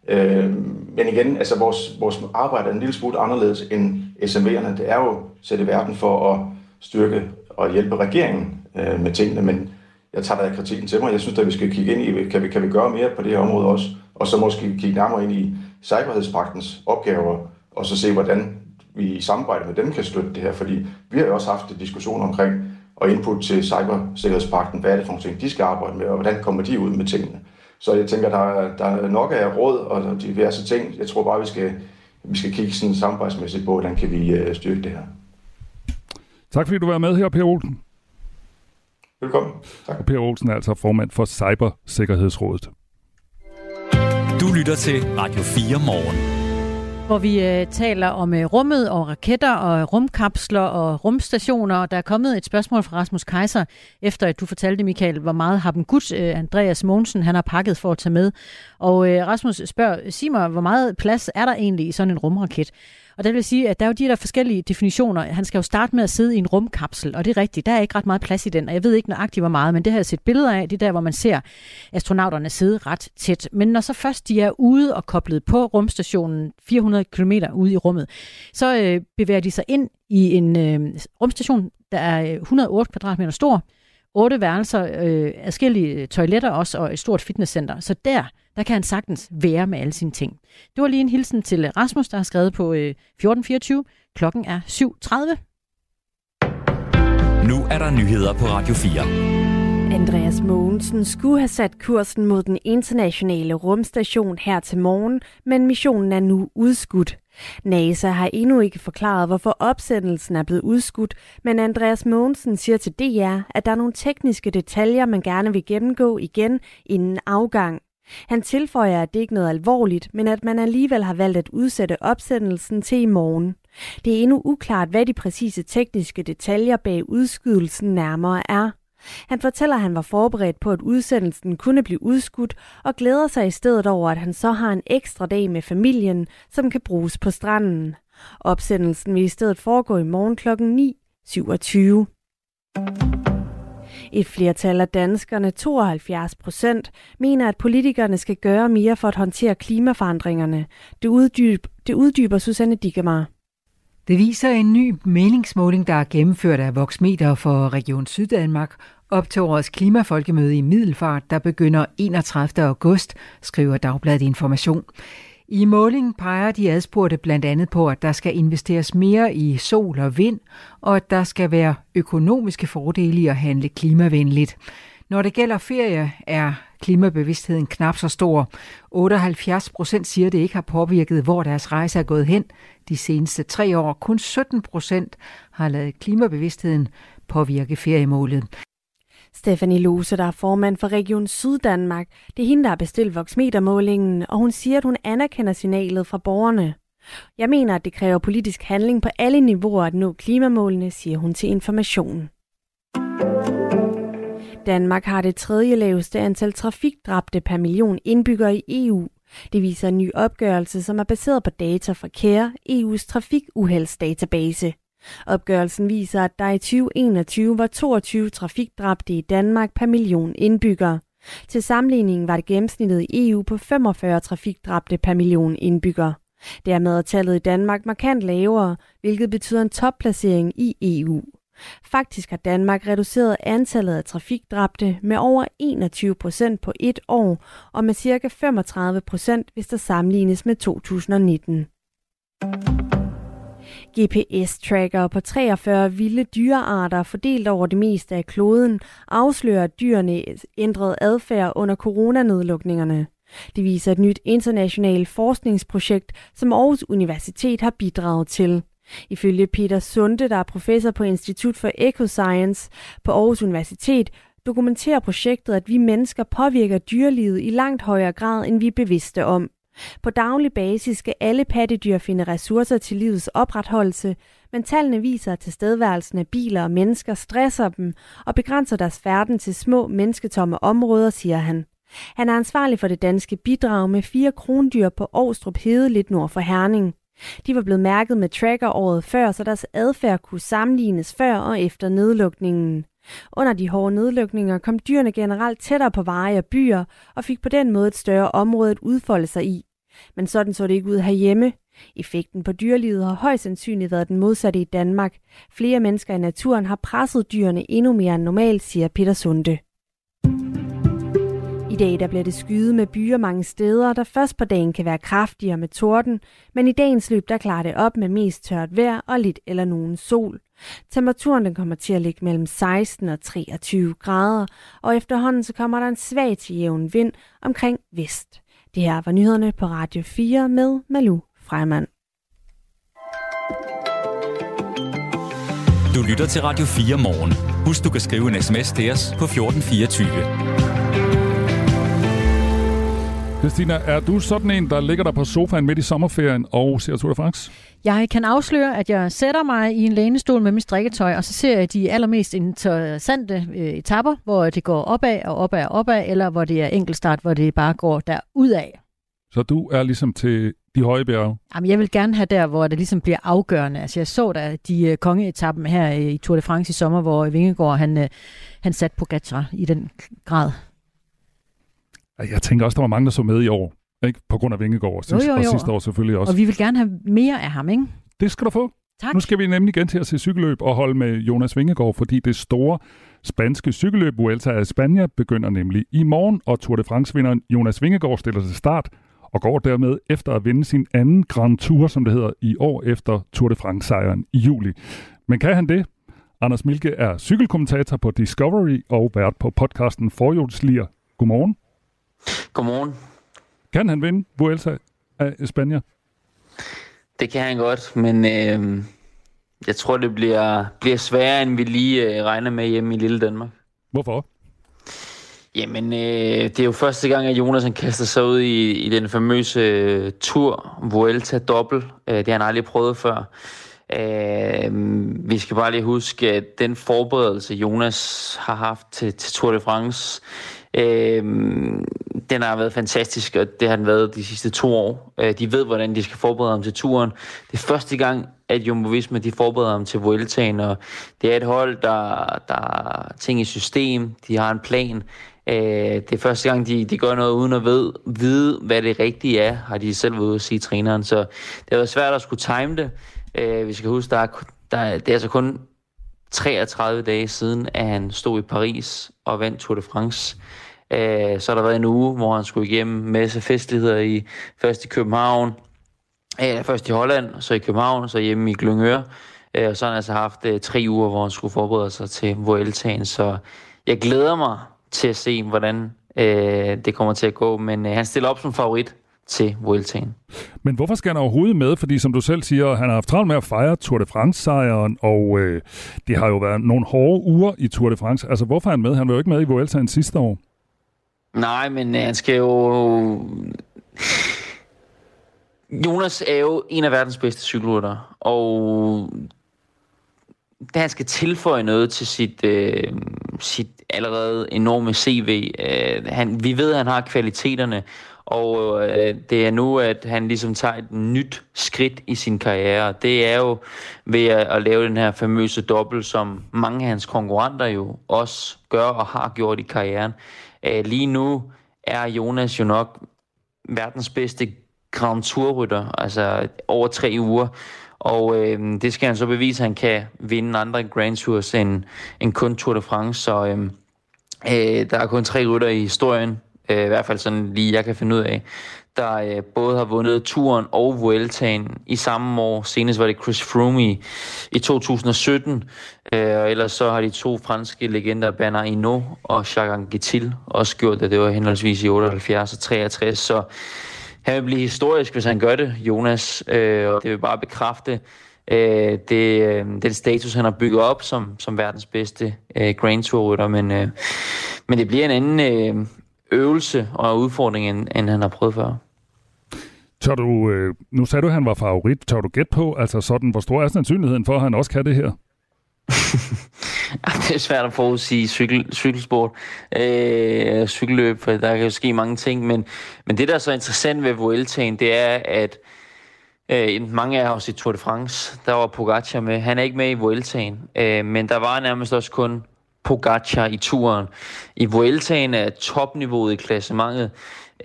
Øh, men igen, altså vores, vores arbejde er en lille smule anderledes end SMV'erne. Det er jo sætte i verden for at styrke og hjælpe regeringen øh, med tingene, men jeg tager da kritikken til mig. Jeg synes, at vi skal kigge ind i, kan vi, kan vi gøre mere på det her område også, og så måske kigge nærmere ind i cyberhedspagtens opgaver, og så se, hvordan vi i samarbejde med dem kan støtte det her, fordi vi har jo også haft en diskussion omkring og input til cybersikkerhedspagten, hvad er det for nogle ting, de skal arbejde med, og hvordan kommer de ud med tingene. Så jeg tænker, der, der er nok af råd og diverse ting. Jeg tror bare, vi skal, vi skal kigge sådan samarbejdsmæssigt på, hvordan kan vi øh, styrke det her. Tak fordi du var med her, Per Olsen. Velkommen. Tak. Og Per Olsen er altså formand for Cybersikkerhedsrådet. Du lytter til Radio 4 morgen hvor vi øh, taler om øh, rummet og raketter og rumkapsler og rumstationer. Der er kommet et spørgsmål fra Rasmus Kaiser, efter at du fortalte, Michael, hvor meget har den gut øh, Andreas Mogensen han har pakket for at tage med. Og øh, Rasmus spørger, sig mig, hvor meget plads er der egentlig i sådan en rumraket? Og det vil sige, at der er jo de der forskellige definitioner. Han skal jo starte med at sidde i en rumkapsel, og det er rigtigt, der er ikke ret meget plads i den, og jeg ved ikke nøjagtigt hvor meget, men det har jeg set billeder af, det er der, hvor man ser astronauterne sidde ret tæt. Men når så først de er ude og koblet på rumstationen 400 km ude i rummet, så øh, bevæger de sig ind i en øh, rumstation, der er øh, 108 kvadratmeter stor, otte værelser, øh, adskillige toiletter også, og et stort fitnesscenter. Så der, der kan han sagtens være med alle sine ting. Det var lige en hilsen til Rasmus, der har skrevet på øh, 1424. Klokken er 7.30. Nu er der nyheder på Radio 4. Andreas Mogensen skulle have sat kursen mod den internationale rumstation her til morgen, men missionen er nu udskudt. NASA har endnu ikke forklaret, hvorfor opsendelsen er blevet udskudt, men Andreas Mogensen siger til DR, at der er nogle tekniske detaljer, man gerne vil gennemgå igen inden afgang. Han tilføjer, at det ikke er noget alvorligt, men at man alligevel har valgt at udsætte opsendelsen til i morgen. Det er endnu uklart, hvad de præcise tekniske detaljer bag udskydelsen nærmere er. Han fortæller, at han var forberedt på, at udsendelsen kunne blive udskudt, og glæder sig i stedet over, at han så har en ekstra dag med familien, som kan bruges på stranden. Opsendelsen vil i stedet foregå i morgen kl. 9.27. Et flertal af danskerne, 72 procent, mener, at politikerne skal gøre mere for at håndtere klimaforandringerne. Det, uddyb, det uddyber Susanne Dikemar. Det viser en ny meningsmåling, der er gennemført af Voxmeter for Region Syddanmark op til årets klimafolkemøde i Middelfart, der begynder 31. august, skriver Dagbladet Information. I målingen peger de adspurgte blandt andet på, at der skal investeres mere i sol og vind, og at der skal være økonomiske fordele i at handle klimavenligt. Når det gælder ferie, er klimabevidstheden knap så stor. 78 procent siger, det ikke har påvirket, hvor deres rejse er gået hen de seneste tre år. Kun 17 procent har lavet klimabevidstheden påvirke feriemålet. Stefanie Lose, der er formand for Region Syddanmark. Det er hende, der har bestilt voksmetermålingen, og hun siger, at hun anerkender signalet fra borgerne. Jeg mener, at det kræver politisk handling på alle niveauer at nå klimamålene, siger hun til informationen. Danmark har det tredje laveste antal trafikdræbte per million indbyggere i EU. Det viser en ny opgørelse, som er baseret på data fra CARE, EU's trafikuheldsdatabase. Opgørelsen viser, at der i 2021 var 22 trafikdræbte i Danmark per million indbyggere. Til sammenligning var det gennemsnittet i EU på 45 trafikdræbte per million indbyggere. Dermed er tallet i Danmark markant lavere, hvilket betyder en topplacering i EU. Faktisk har Danmark reduceret antallet af trafikdræbte med over 21 procent på et år, og med cirka 35 procent, hvis der sammenlignes med 2019. GPS-tracker på 43 vilde dyrearter fordelt over det meste af kloden afslører dyrene ændret adfærd under coronanedlukningerne. Det viser et nyt internationalt forskningsprojekt, som Aarhus Universitet har bidraget til. Ifølge Peter Sunde, der er professor på Institut for Ecoscience på Aarhus Universitet, dokumenterer projektet, at vi mennesker påvirker dyrelivet i langt højere grad, end vi er bevidste om. På daglig basis skal alle pattedyr finde ressourcer til livets opretholdelse, men tallene viser, at tilstedeværelsen af biler og mennesker stresser dem og begrænser deres færden til små mennesketomme områder, siger han. Han er ansvarlig for det danske bidrag med fire krondyr på Aarstrup Hede lidt nord for Herning. De var blevet mærket med tracker året før, så deres adfærd kunne sammenlignes før og efter nedlukningen. Under de hårde nedlukninger kom dyrene generelt tættere på veje og byer, og fik på den måde et større område at udfolde sig i. Men sådan så det ikke ud herhjemme. Effekten på dyrelivet har højst sandsynligt været den modsatte i Danmark. Flere mennesker i naturen har presset dyrene endnu mere end normalt, siger Peter Sunde. I dag der bliver det skyet med byer mange steder, der først på dagen kan være kraftigere med torden, men i dagens løb der klarer det op med mest tørt vejr og lidt eller nogen sol. Temperaturen den kommer til at ligge mellem 16 og 23 grader, og efterhånden så kommer der en svag til jævn vind omkring vest. Det her var nyhederne på Radio 4 med Malu Freimann. Du lytter til Radio 4 morgen. Husk, du kan skrive en sms til os på 1424. Christina, er du sådan en, der ligger der på sofaen midt i sommerferien og ser Tour de France? Jeg kan afsløre, at jeg sætter mig i en lænestol med mit strikketøj, og så ser jeg de allermest interessante øh, etapper, hvor det går opad og opad og opad, eller hvor det er enkeltstart, hvor det bare går af. Så du er ligesom til de høje bjerge? Jamen, jeg vil gerne have der, hvor det ligesom bliver afgørende. Altså, jeg så da de uh, kongeetappen her i Tour de France i sommer, hvor Vingegaard, han, uh, han satte på Gacha i den grad. Jeg tænker også, der var mange, der så med i år. Ikke? På grund af Vingegaard, og, sidste, jo, jo, jo. og sidste år selvfølgelig også. Og vi vil gerne have mere af ham, ikke? Det skal du få. Tak. Nu skal vi nemlig igen til at se cykelløb og holde med Jonas Vingegaard, fordi det store spanske cykelløb Vuelta a España begynder nemlig i morgen, og Tour de France-vinderen Jonas Vingegaard stiller til start og går dermed efter at vinde sin anden Grand Tour, som det hedder, i år efter Tour de France-sejren i juli. Men kan han det? Anders Milke er cykelkommentator på Discovery og vært på podcasten Forhjulslier. Godmorgen. Godmorgen. Kan han vinde Vuelta af España? Det kan han godt, men øh, jeg tror, det bliver, bliver sværere, end vi lige øh, regner med hjemme i lille Danmark. Hvorfor? Jamen, øh, det er jo første gang, at Jonas han kaster sig ud i, i den famøse øh, tur, Vuelta dobbelt. Øh, det har han aldrig prøvet før. Øh, vi skal bare lige huske, at den forberedelse, Jonas har haft til, til Tour de France, øh, Øh, den har været fantastisk, og det har den været de sidste to år. Øh, de ved, hvordan de skal forberede ham til turen. Det er første gang, at Jumbo Visma de forbereder ham til Vueltaen, og det er et hold, der, der ting i system, de har en plan. Øh, det er første gang, de, de gør noget uden at ved, vide, hvad det rigtige er, har de selv været ude at sige træneren. Så det har været svært at skulle time det. Øh, vi skal huske, der er, der, det er altså kun 33 dage siden, at han stod i Paris og vandt Tour de France. Øh, så har der været en uge, hvor han skulle igennem masse festligheder i, først i København, øh, først i Holland, så i København, så hjemme i Glyngør. Øh, og så har han altså haft øh, tre uger, hvor han skulle forberede sig til Vueltaen. Så jeg glæder mig til at se, hvordan øh, det kommer til at gå. Men øh, han stiller op som favorit til Vueltaen. Men hvorfor skal han overhovedet med? Fordi som du selv siger, han har haft travlt med at fejre Tour de France-sejren, og øh, det har jo været nogle hårde uger i Tour de France. Altså hvorfor er han med? Han var jo ikke med i Vueltaen sidste år. Nej, men øh, han skal jo... Jonas er jo en af verdens bedste cykelrytter, og da han skal tilføje noget til sit, øh, sit allerede enorme CV. Øh, han, vi ved, at han har kvaliteterne, og øh, det er nu, at han ligesom tager et nyt skridt i sin karriere. Det er jo ved at, at lave den her famøse dobbelt, som mange af hans konkurrenter jo også gør og har gjort i karrieren. Øh, lige nu er Jonas jo nok verdens bedste Grand Tour-rytter, altså over tre uger. Og øh, det skal han så bevise, at han kan vinde andre Grand Tours end, end kun Tour de France. Så øh, øh, der er kun tre rytter i historien, øh, i hvert fald sådan lige jeg kan finde ud af, der øh, både har vundet turen og Vueltaen i samme år. Senest var det Chris Froome i, i 2017, øh, og ellers så har de to franske legender, Bernard Hinault og Jacques Anquetil, også gjort det. Det var henholdsvis i 78 og 63, så han vil blive historisk, hvis han gør det, Jonas, øh, og det vil bare bekræfte øh, det, øh, den status, han har bygget op som, som verdens bedste øh, Grand Tour-rytter, men, øh, men det bliver en anden øh, øvelse og udfordring, end, end han har prøvet før. Tør du, øh, nu sagde du, at han var favorit. Tør du gætte på, altså sådan, hvor stor er sandsynligheden for, at han også kan det her? *laughs* det er svært at forudsige cykel, cykelsport, øh, cykelløb, for der kan jo ske mange ting, men, men det, der er så interessant ved Vueltaen, det er, at øh, mange af os i Tour de France, der var Pogacar med. Han er ikke med i Vueltaen, øh, men der var nærmest også kun Pogacar i turen. I Vueltaen er topniveauet i klassementet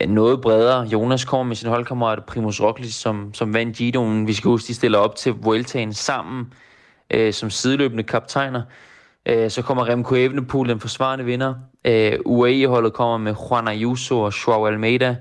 øh, noget bredere. Jonas kommer med sin holdkammerat Primus Roglic, som, som vandt Gidoen. Vi skal huske, de stiller op til Vueltaen sammen øh, som sideløbende kaptajner. Øh, så kommer Remco Evenepoel, den forsvarende vinder. Øh, UAE-holdet kommer med Juan Ayuso og Joao Almeida.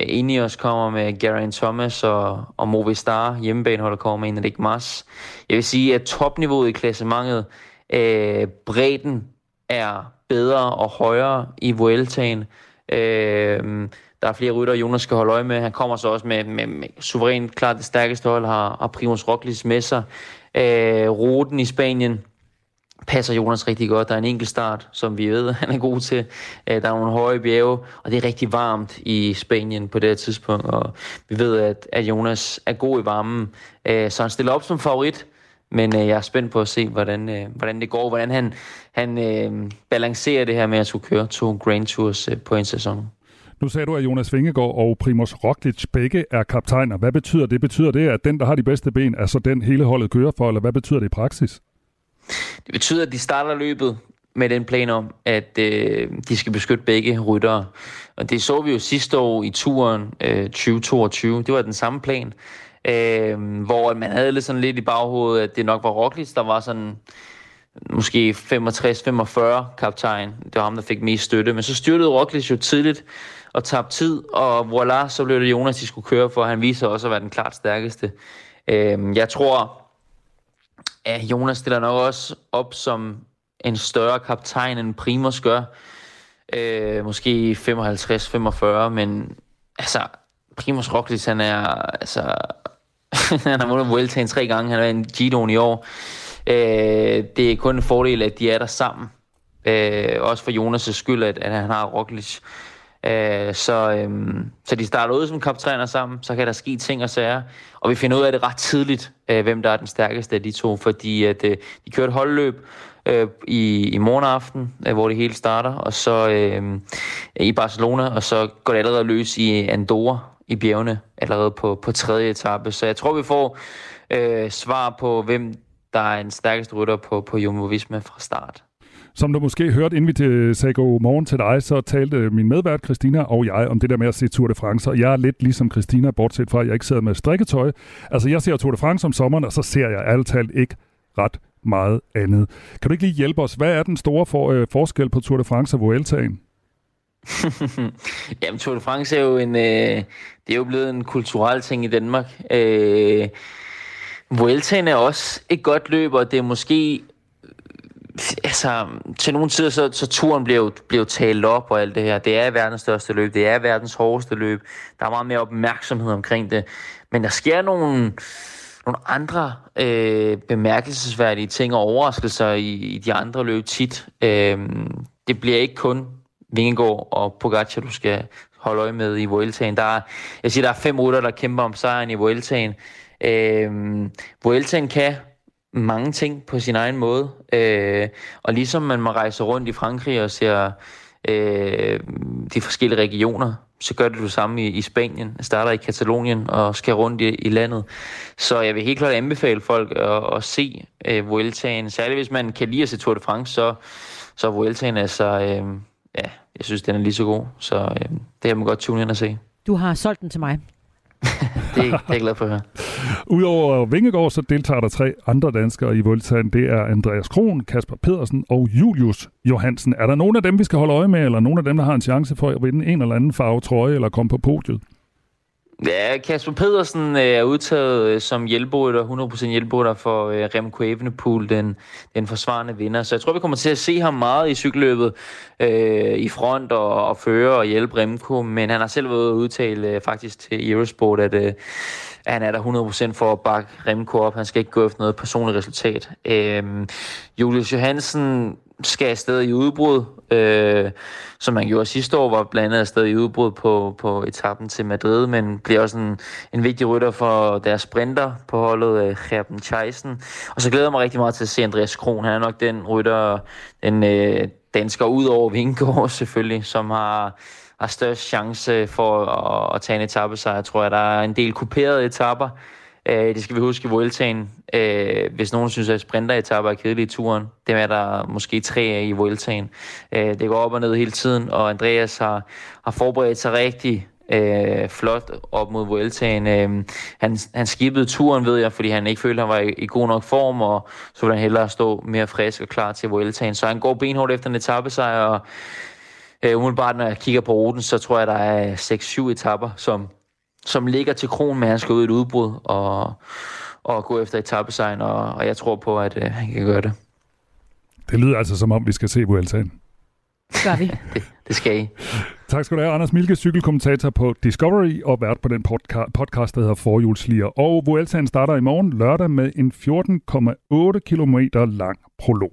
Øh, Ineos kommer med Geraint Thomas og, og Movistar. Hjemmebaneholdet kommer med Enric Mas. Jeg vil sige, at topniveauet i klassementet, øh, bredden er bedre og højere i Vueltaen. Øh, der er flere rytter, Jonas skal holde øje med. Han kommer så også med, med, med suverænt klart det stærkeste hold, har, har Primus Roglic med sig. Øh, ruten i Spanien passer Jonas rigtig godt. Der er en enkelt start, som vi ved, *laughs* han er god til. Øh, der er nogle høje bjerge, og det er rigtig varmt i Spanien på det her tidspunkt. Og vi ved, at, at Jonas er god i varmen. Øh, så han stiller op som favorit. Men øh, jeg er spændt på at se, hvordan, øh, hvordan det går, hvordan han, han øh, balancerer det her med at skulle køre to Grand Tours øh, på en sæson. Nu sagde du, at Jonas Vingegaard og Primoz Roglic begge er kaptajner. Hvad betyder det? Betyder det, at den, der har de bedste ben, er så den hele holdet kører for, eller hvad betyder det i praksis? Det betyder, at de starter løbet med den plan om, at øh, de skal beskytte begge ryttere. Og det så vi jo sidste år i turen øh, 2022. Det var den samme plan, øh, hvor man havde lidt sådan lidt i baghovedet, at det nok var Roglic, der var sådan måske 65-45 kaptajn. Det var ham, der fik mest støtte. Men så styrtede Roglic jo tidligt og tabte tid, og voilà, så blev det Jonas, de skulle køre for. Han viser også at være den klart stærkeste. Øh, jeg tror, at Jonas stiller nok også op som en større kaptajn end Primus gør. Øh, måske 55-45, men altså, Primoz Roglic, han er, altså, *laughs* han har vundet Vueltaen tre gange, han er en Gidon i år. Øh, det er kun en fordel, at de er der sammen. Øh, også for Jonas' skyld, at, at han har Roglic. Øh, så, øh, så de starter ud som kaptajner sammen, så kan der ske ting og sager. Og vi finder ud af det ret tidligt, øh, hvem der er den stærkeste af de to, fordi at, øh, de kører et holdløb, øh, i, i morgen aften, øh, hvor det hele starter, og så øh, i Barcelona, og så går det allerede løs i Andorra i bjergene, allerede på, på tredje etape. Så jeg tror, vi får øh, svar på, hvem der er en stærkeste rytter på, på Jumbo Visma fra start. Som du måske hørte, inden vi sagde god morgen til dig, så talte min medvært Christina og jeg om det der med at se Tour de France. Og jeg er lidt ligesom Christina, bortset fra, at jeg ikke sidder med strikketøj. Altså, jeg ser Tour de France om sommeren, og så ser jeg alt talt ikke ret meget andet. Kan du ikke lige hjælpe os? Hvad er den store for, øh, forskel på Tour de France og Vueltaen? *laughs* Jamen, Tour de France er jo en, øh, det er jo blevet en kulturel ting i Danmark. Øh, Vueltaen er også et godt løb, og det er måske altså, til nogle tider, så, så turen bliver jo, bliver jo talt op og alt det her. Det er verdens største løb, det er verdens hårdeste løb. Der er meget mere opmærksomhed omkring det. Men der sker nogle, nogle andre øh, bemærkelsesværdige ting og overraskelser i, i de andre løb tit. Øh, det bliver ikke kun Vingegaard og Pogacar, du skal holde øje med i Vueltaen. Der er, jeg siger, der er fem rutter, der kæmper om sejren i Vueltaen. Øh, Vueltaen kan mange ting på sin egen måde. Øh, og ligesom man må rejse rundt i Frankrig og ser øh, de forskellige regioner, så gør det du samme i, i Spanien. Jeg starter i Katalonien og skal rundt i, i landet. Så jeg vil helt klart anbefale folk at, at se øh, Vueltaen. Særligt hvis man kan lide at se Tour de France, så, så er Vueltaen altså... Øh, ja, jeg synes, den er lige så god. Så øh, det kan man godt tune ind og se. Du har solgt den til mig. *laughs* det, er, det er jeg glad for at høre. Udover Vingegaard, så deltager der tre andre danskere i Vueltaen. Det er Andreas Kron, Kasper Pedersen og Julius Johansen. Er der nogen af dem, vi skal holde øje med, eller nogen af dem, der har en chance for at vinde en eller anden farve trøje, eller komme på podiet? Ja, Kasper Pedersen øh, er udtaget øh, som hjælprytter, 100% hjælprytter for øh, Remco Evenepoel, den, den forsvarende vinder. Så jeg tror, vi kommer til at se ham meget i cykelløbet øh, i front og, og føre og hjælpe Remco. Men han har selv været udtalt øh, faktisk til Eurosport, at øh, han er der 100% for at bakke Remco op. Han skal ikke gå efter noget personligt resultat. Øh, Julius Johansen skal afsted i udbrud, øh, som man gjorde sidste år, var blandt andet afsted i udbrud på, på etappen til Madrid, men bliver også en, en vigtig rytter for deres sprinter på holdet, øh, Gerben Theisen. Og så glæder jeg mig rigtig meget til at se Andreas Kron. Han er nok den rytter, den øh, dansker ud over Vingård *laughs* selvfølgelig, som har har størst chance for at, at tage en etappe. så jeg tror, at der er en del kuperede etapper, Øh, det skal vi huske i Vueltaen. Øh, hvis nogen synes, at sprinteretapper er kedelige i turen, dem er der måske tre af i Vueltaen. Øh, det går op og ned hele tiden, og Andreas har, har forberedt sig rigtig øh, flot op mod Vueltaen. Øh, han, han skibede turen, ved jeg, fordi han ikke følte, at han var i, i god nok form, og så ville han hellere stå mere frisk og klar til Vueltaen. Så han går benhårdt efter en etappesejr, og øh, umiddelbart, når jeg kigger på ruten, så tror jeg, der er 6-7 etapper, som som ligger til kron med, at han skal ud i et udbrud og, og gå efter etappesejren, og, og jeg tror på, at øh, han kan gøre det. Det lyder altså som om, vi skal se Vueltaen. Gør vi. *laughs* det, det skal I. Tak skal du have, Anders Milke, cykelkommentator på Discovery og vært på den podca- podcast, der hedder Forhjulslier. Og Vueltaen starter i morgen lørdag med en 14,8 km lang prolog.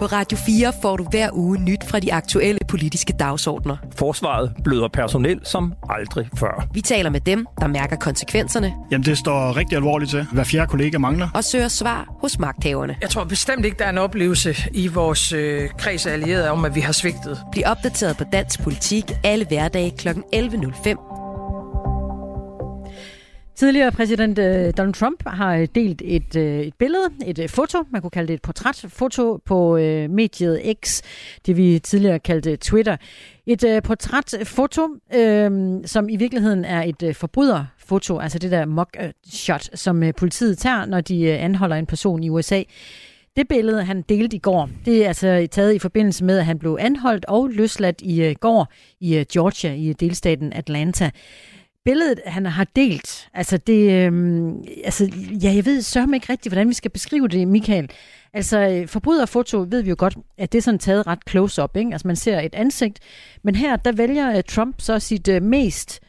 På Radio 4 får du hver uge nyt fra de aktuelle politiske dagsordner. Forsvaret bløder personel som aldrig før. Vi taler med dem, der mærker konsekvenserne. Jamen, det står rigtig alvorligt til. Hver fjerde kollega mangler. Og søger svar hos magthaverne. Jeg tror bestemt ikke, der er en oplevelse i vores øh, kreds af allierede om, at vi har svigtet. Bliv opdateret på dansk politik alle hverdage kl. 11.05 Tidligere præsident øh, Donald Trump har øh, delt et, øh, et billede, et foto, man kunne kalde det et portrætfoto på mediet X, det vi tidligere kaldte Twitter. Et portrætfoto, øh, som i virkeligheden er et forbryderfoto, altså det der mock-shot, som politiet tager, når de anholder en person i USA. Det billede, han delte i går, det er altså taget i forbindelse med, at han blev anholdt og løsladt i går i Georgia, i delstaten Atlanta billedet, han har delt, altså det, øhm, altså, ja, jeg ved sørme ikke rigtigt, hvordan vi skal beskrive det, Michael. Altså, forbryderfoto ved vi jo godt, at det er sådan taget ret close-up, ikke? Altså, man ser et ansigt, men her, der vælger uh, Trump så sit uh, mest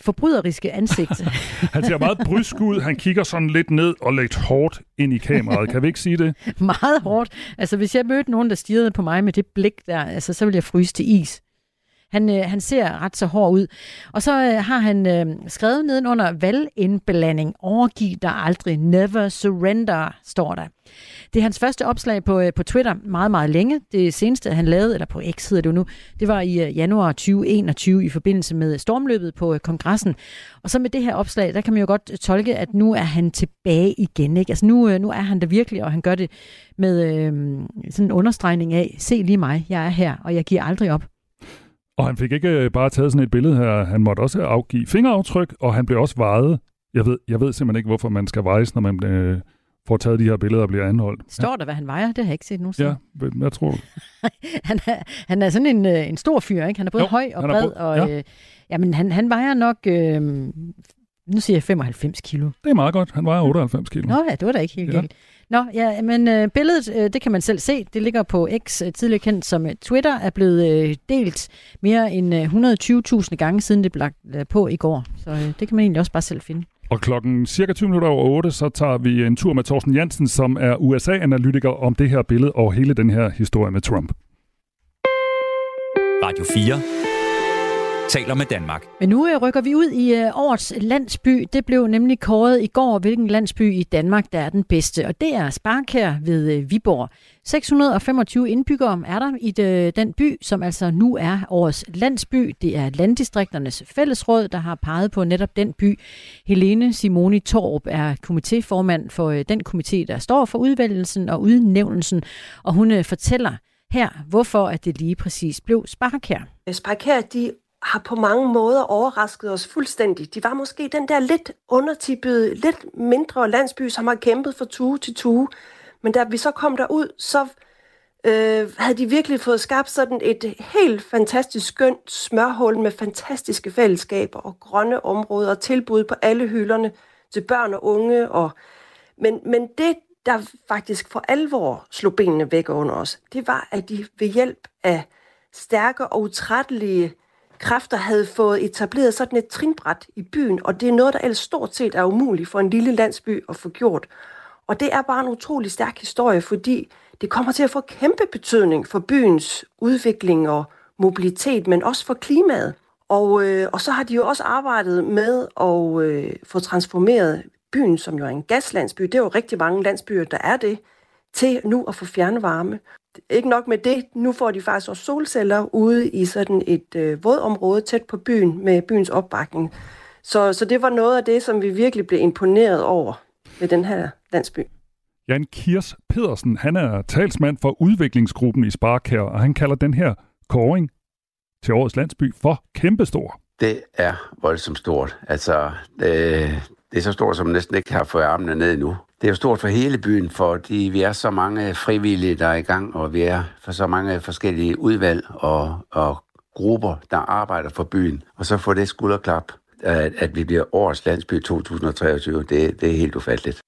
forbryderiske ansigt. *laughs* han ser meget brysk ud, han kigger sådan lidt ned og lægger hårdt ind i kameraet. Kan vi ikke sige det? *laughs* meget hårdt. Altså, hvis jeg mødte nogen, der stirrede på mig med det blik der, altså, så ville jeg fryse til is. Han, øh, han ser ret så hård ud. Og så øh, har han øh, skrevet nedenunder valgindblanding. Overgiv dig aldrig. Never surrender, står der. Det er hans første opslag på, øh, på Twitter meget, meget længe. Det seneste, han lavede, eller på X hedder det jo nu, det var i øh, januar 2021 i forbindelse med stormløbet på øh, kongressen. Og så med det her opslag, der kan man jo godt øh, tolke, at nu er han tilbage igen. Ikke? Altså nu, øh, nu er han der virkelig, og han gør det med øh, sådan en understregning af, se lige mig, jeg er her, og jeg giver aldrig op. Og han fik ikke øh, bare taget sådan et billede her, han måtte også afgive fingeraftryk, og han blev også vejet. Jeg ved, jeg ved simpelthen ikke, hvorfor man skal vejes, når man øh, får taget de her billeder og bliver anholdt. Står ja. der, hvad han vejer? Det har jeg ikke set nogensinde. Ja, hvad tror *laughs* han, er, han er sådan en, øh, en stor fyr, ikke? Han er både jo, høj og bred, og ja. øh, jamen, han, han vejer nok... Øh, nu siger jeg 95 kilo. Det er meget godt. Han vejer 98 kilo. Nå ja, det var da ikke helt ja. Nå, ja, men øh, billedet, øh, det kan man selv se. Det ligger på X, øh, tidligere kendt som øh, Twitter, er blevet øh, delt mere end øh, 120.000 gange, siden det blev lagt øh, på i går. Så øh, det kan man egentlig også bare selv finde. Og klokken cirka 20 minutter over 8, så tager vi en tur med Thorsten Jansen, som er USA-analytiker om det her billede og hele den her historie med Trump. Radio 4 taler med Danmark. Men nu øh, rykker vi ud i øh, årets landsby. Det blev nemlig kåret i går, hvilken landsby i Danmark, der er den bedste. Og det er Sparkær ved øh, Viborg. 625 indbyggere er der i den by, som altså nu er årets landsby. Det er Landdistrikternes Fællesråd, der har peget på netop den by. Helene Simoni Torp er komitéformand for den komité, der står for udvælgelsen og udnævnelsen. Og hun fortæller her, hvorfor at det lige præcis blev Sparkær. Sparkær, de har på mange måder overrasket os fuldstændig. De var måske den der lidt undertippede, lidt mindre landsby, som har kæmpet fra tue til tue. Men da vi så kom derud, så øh, havde de virkelig fået skabt sådan et helt fantastisk skønt smørhul med fantastiske fællesskaber og grønne områder og tilbud på alle hylderne til børn og unge. Og, men, men det, der faktisk for alvor slog benene væk under os, det var, at de ved hjælp af stærke og utrættelige kræfter havde fået etableret sådan et trinbræt i byen, og det er noget, der ellers stort set er umuligt for en lille landsby at få gjort. Og det er bare en utrolig stærk historie, fordi det kommer til at få kæmpe betydning for byens udvikling og mobilitet, men også for klimaet. Og, øh, og så har de jo også arbejdet med at øh, få transformeret byen, som jo er en gaslandsby, det er jo rigtig mange landsbyer, der er det, til nu at få fjernvarme ikke nok med det, nu får de faktisk også solceller ude i sådan et øh, vådområde tæt på byen med byens opbakning. Så, så det var noget af det, som vi virkelig blev imponeret over ved den her landsby. Jan Kirs Pedersen, han er talsmand for udviklingsgruppen i Sparkær, og han kalder den her kåring til årets landsby for kæmpestor. Det er voldsomt stort. Altså, det, det er så stort, som næsten ikke har fået armene ned nu det er jo stort for hele byen, fordi vi er så mange frivillige, der er i gang, og vi er for så mange forskellige udvalg og, og grupper, der arbejder for byen. Og så får det skulderklap, at, at vi bliver årets landsby 2023, det, det er helt ufatteligt.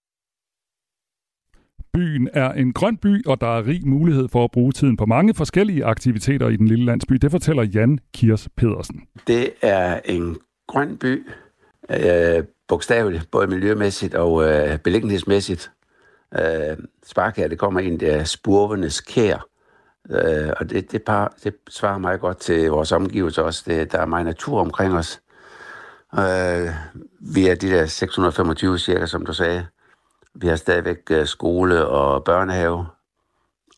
Byen er en grøn by, og der er rig mulighed for at bruge tiden på mange forskellige aktiviteter i den lille landsby. Det fortæller Jan Kirs Pedersen. Det er en grøn by, øh, bogstaveligt, både miljømæssigt og øh, beliggenhedsmæssigt. Øh, Sparkær, det kommer ind der spurvenes kær, Øh, og det, det, par, det svarer meget godt til vores omgivelser også. Det, der er meget natur omkring os. Øh, vi er de der 625 cirka, som du sagde. Vi har stadigvæk øh, skole og børnehave.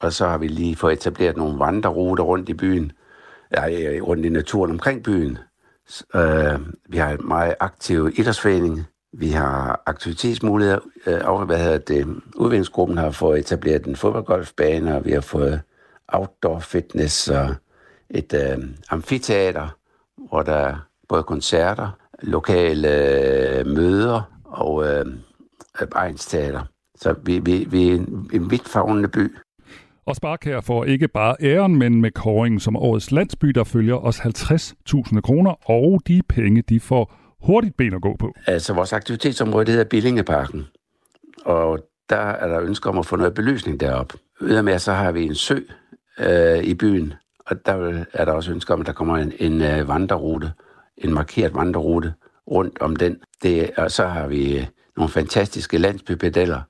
Og så har vi lige fået etableret nogle vandreruter rundt i byen. Ja, rundt i naturen omkring byen. Øh, vi har en meget aktiv idrætsforening. Vi har aktivitetsmuligheder. Øh, hvad hedder det? Udviklingsgruppen har fået etableret en fodboldgolfbane, og vi har fået outdoor fitness og et øh, amfiteater, hvor der er både koncerter, lokale øh, møder og øh, egensteater. Så vi, vi, vi er en, en vidtfavnende by. Og Sparkær får ikke bare æren, men med kåringen som årets landsby, der følger os 50.000 kroner, og de penge, de får hurtigt ben at gå på. Altså, vores aktivitetsområde hedder Billingeparken, og der er der ønsker om at få noget belysning derop. Ydermere så har vi en sø øh, i byen, og der er der også ønsker om, at der kommer en, en øh, vandrerute, en markeret vandrerute rundt om den. Det, og så har vi øh, nogle fantastiske landsbypedeller,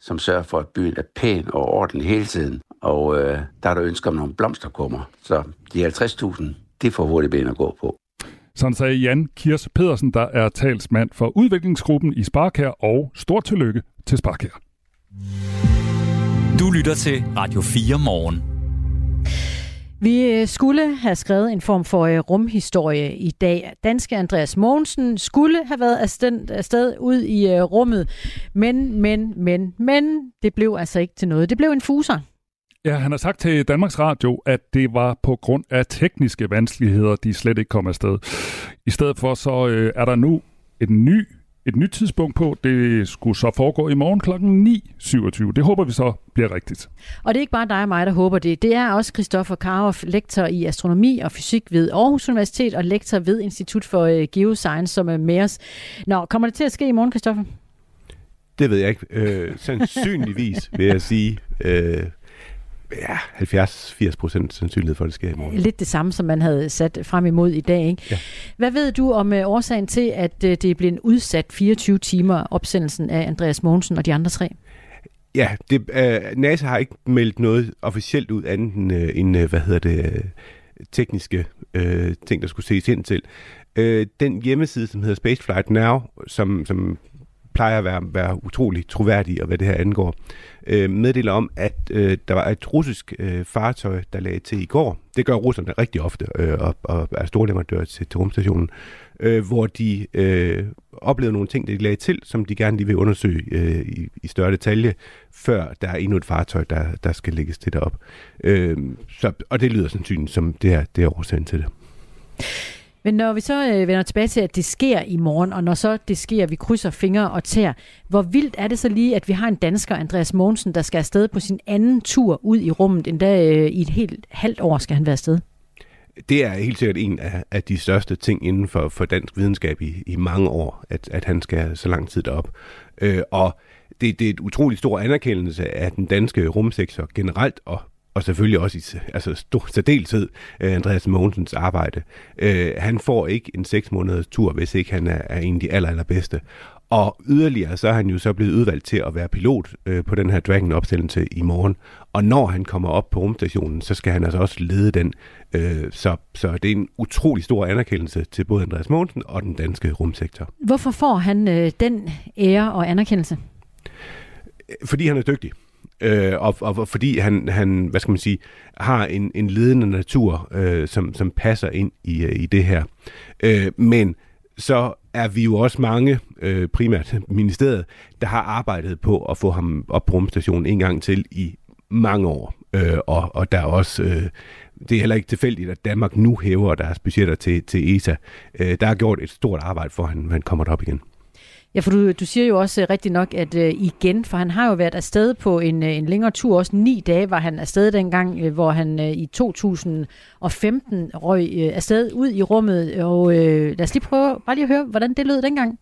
som sørger for, at byen er pæn og ordentlig hele tiden. Og øh, der er der ønsker om nogle blomsterkummer. Så de 50.000, de får hurtigt ben at gå på. Sådan sagde Jan Kirs Pedersen, der er talsmand for udviklingsgruppen i Sparkær, og stort tillykke til Sparkær. Du lytter til Radio 4 morgen. Vi øh, skulle have skrevet en form for øh, rumhistorie i dag. Danske Andreas Mogensen skulle have været afsted, afsted ud i uh, rummet, men, men, men, men, det blev altså ikke til noget. Det blev en fuser. Ja, han har sagt til Danmarks Radio, at det var på grund af tekniske vanskeligheder, de slet ikke kom afsted. I stedet for så øh, er der nu en ny et nyt tidspunkt på. Det skulle så foregå i morgen kl. 9.27. Det håber vi så bliver rigtigt. Og det er ikke bare dig og mig, der håber det. Det er også Christoffer Karoff, lektor i astronomi og fysik ved Aarhus Universitet og lektor ved Institut for øh, Geoscience, som er med os. Nå, kommer det til at ske i morgen, Christoffer? Det ved jeg ikke. Øh, sandsynligvis vil jeg sige. Øh, ja, 70-80 procent sandsynlighed for, at det sker i morgen. Lidt det samme, som man havde sat frem imod i dag. Ikke? Ja. Hvad ved du om uh, årsagen til, at uh, det er blevet udsat 24 timer opsendelsen af Andreas Mogensen og de andre tre? Ja, det, uh, NASA har ikke meldt noget officielt ud andet end, uh, end uh, hvad hedder det, uh, tekniske uh, ting, der skulle ses ind til. Uh, den hjemmeside, som hedder Spaceflight Now, som, som plejer at være, være utrolig troværdig, og hvad det her angår, øh, meddeler om, at øh, der var et russisk øh, fartøj, der lagde til i går. Det gør russerne rigtig ofte, øh, og, og er store leverandører til, til rumstationen, øh, hvor de øh, oplevede nogle ting, de lagde til, som de gerne lige vil undersøge øh, i, i større detalje, før der er endnu et fartøj, der, der skal lægges til derop. Øh, så, og det lyder sandsynligt som det er, det er årsagen til det. Men når vi så øh, vender tilbage til, at det sker i morgen, og når så det sker, vi krydser fingre og tær, hvor vildt er det så lige, at vi har en dansker, Andreas Mogensen, der skal afsted på sin anden tur ud i rummet, endda øh, i et helt halvt år skal han være afsted? Det er helt sikkert en af, af de største ting inden for, for dansk videnskab i, i mange år, at, at han skal så lang tid derop. Øh, og det, det er et utroligt stor anerkendelse af den danske rumsektor generelt, og og selvfølgelig også i altså stor, særdeleshed uh, Andreas Mogensens arbejde. Uh, han får ikke en seks måneders tur, hvis ikke han er, er en af de aller, allerbedste. Og yderligere, så er han jo så blevet udvalgt til at være pilot uh, på den her Dragon-opstillelse i morgen. Og når han kommer op på rumstationen, så skal han altså også lede den. Uh, så, så det er en utrolig stor anerkendelse til både Andreas Mogensen og den danske rumsektor. Hvorfor får han uh, den ære og anerkendelse? Fordi han er dygtig øh, og, og fordi han, han, hvad skal man sige, har en, en ledende natur, øh, som, som passer ind i, øh, i det her. Øh, men så er vi jo også mange, øh, primært ministeriet, der har arbejdet på at få ham op på rumstationen en gang til i mange år. Øh, og, og der er også, øh, det er heller ikke tilfældigt, at Danmark nu hæver deres budgetter til, til ESA. Øh, der er gjort et stort arbejde for, at han, han kommer derop igen. Ja, for du, du siger jo også uh, nok, at uh, igen, for han har jo været afsted på en, uh, en længere tur, også ni dage var han afsted dengang, uh, hvor han uh, i 2015 røg uh, afsted ud i rummet, og uh, lad os lige prøve bare lige at høre, hvordan det lød dengang.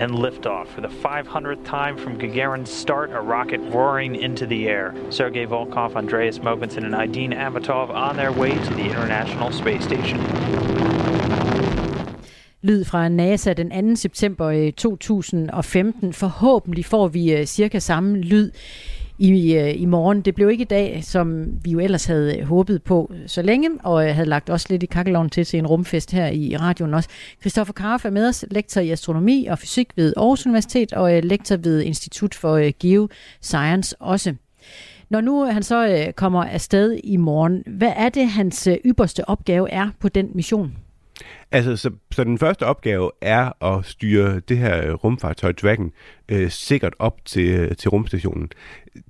and liftoff for the 500th time from Gagarin's start, a rocket roaring into the air. Sergei Volkov, Andreas Mogensen, and Idine Amatov on their way to the International Space Station lyd fra NASA den 2. september øh, 2015. Forhåbentlig får vi øh, cirka samme lyd i, øh, i morgen. Det blev ikke i dag, som vi jo ellers havde håbet på så længe, og havde lagt også lidt i kakkeloven til til en rumfest her i radioen også. Christoffer Karoff er med os, lektor i astronomi og fysik ved Aarhus Universitet, og lektor ved Institut for Geoscience også. Når nu han så kommer afsted i morgen, hvad er det, hans ypperste opgave er på den mission? Altså, så, så den første opgave er at styre det her rumfartøj Dragon øh, sikkert op til, til rumstationen.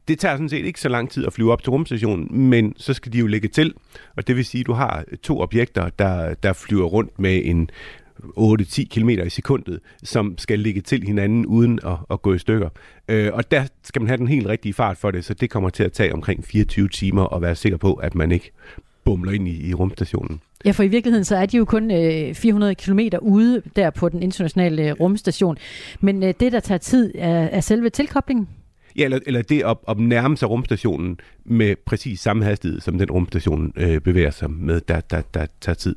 Det tager sådan set ikke så lang tid at flyve op til rumstationen, men så skal de jo lægge til, og det vil sige, at du har to objekter, der, der flyver rundt med en 8-10 km i sekundet, som skal ligge til hinanden uden at, at gå i stykker. Øh, og der skal man have den helt rigtige fart for det, så det kommer til at tage omkring 24 timer at være sikker på, at man ikke bumler ind i, i rumstationen. Ja, for i virkeligheden så er de jo kun øh, 400 km ude der på den internationale øh, rumstation. Men øh, det, der tager tid, er, er selve tilkoblingen? Ja, eller, eller det at, at nærme sig rumstationen med præcis samme hastighed, som den rumstation øh, bevæger sig med, der, der, der tager tid.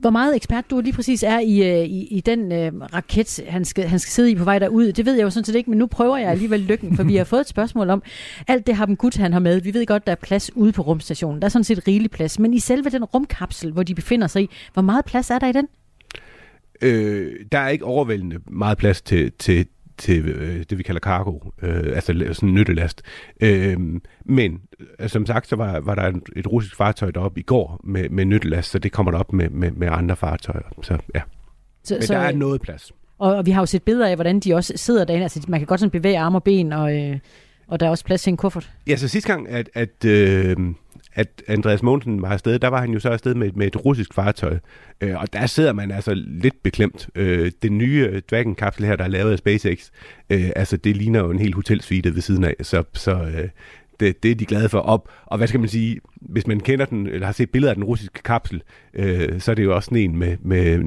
Hvor meget ekspert du lige præcis er i, øh, i, i den øh, raket, han skal, han skal sidde i på vej derud, det ved jeg jo sådan set ikke, men nu prøver jeg alligevel lykken, for vi har fået et spørgsmål om alt det har gut han har med. Vi ved godt, der er plads ude på rumstationen. Der er sådan set rigelig plads, men i selve den rumkapsel, hvor de befinder sig i, hvor meget plads er der i den? Øh, der er ikke overvældende meget plads til, til, til øh, det, vi kalder cargo, øh, altså sådan nyttelast. Øh, men som sagt, så var, var der et, et russisk fartøj deroppe i går med, med nyttelast, så det kommer der op med, med, med andre fartøjer. Så ja, så, men så, der er noget plads. Og, og vi har jo set billeder af, hvordan de også sidder derinde. Altså, man kan godt sådan bevæge arme og ben, og, øh, og der er også plads til en kuffert. Ja, så sidste gang, at, at øh, at Andreas Mogensen var afsted, der var han jo så afsted med, med et russisk fartøj. Øh, og der sidder man altså lidt beklemt. Øh, den nye Dragon-kapsel her, der er lavet af SpaceX, øh, altså det ligner jo en helt hotelsuite ved siden af. Så, så øh, det, det er de glade for op. Og hvad skal man sige, hvis man kender den, eller har set billeder af den russiske kapsel, øh, så er det jo også sådan en med, med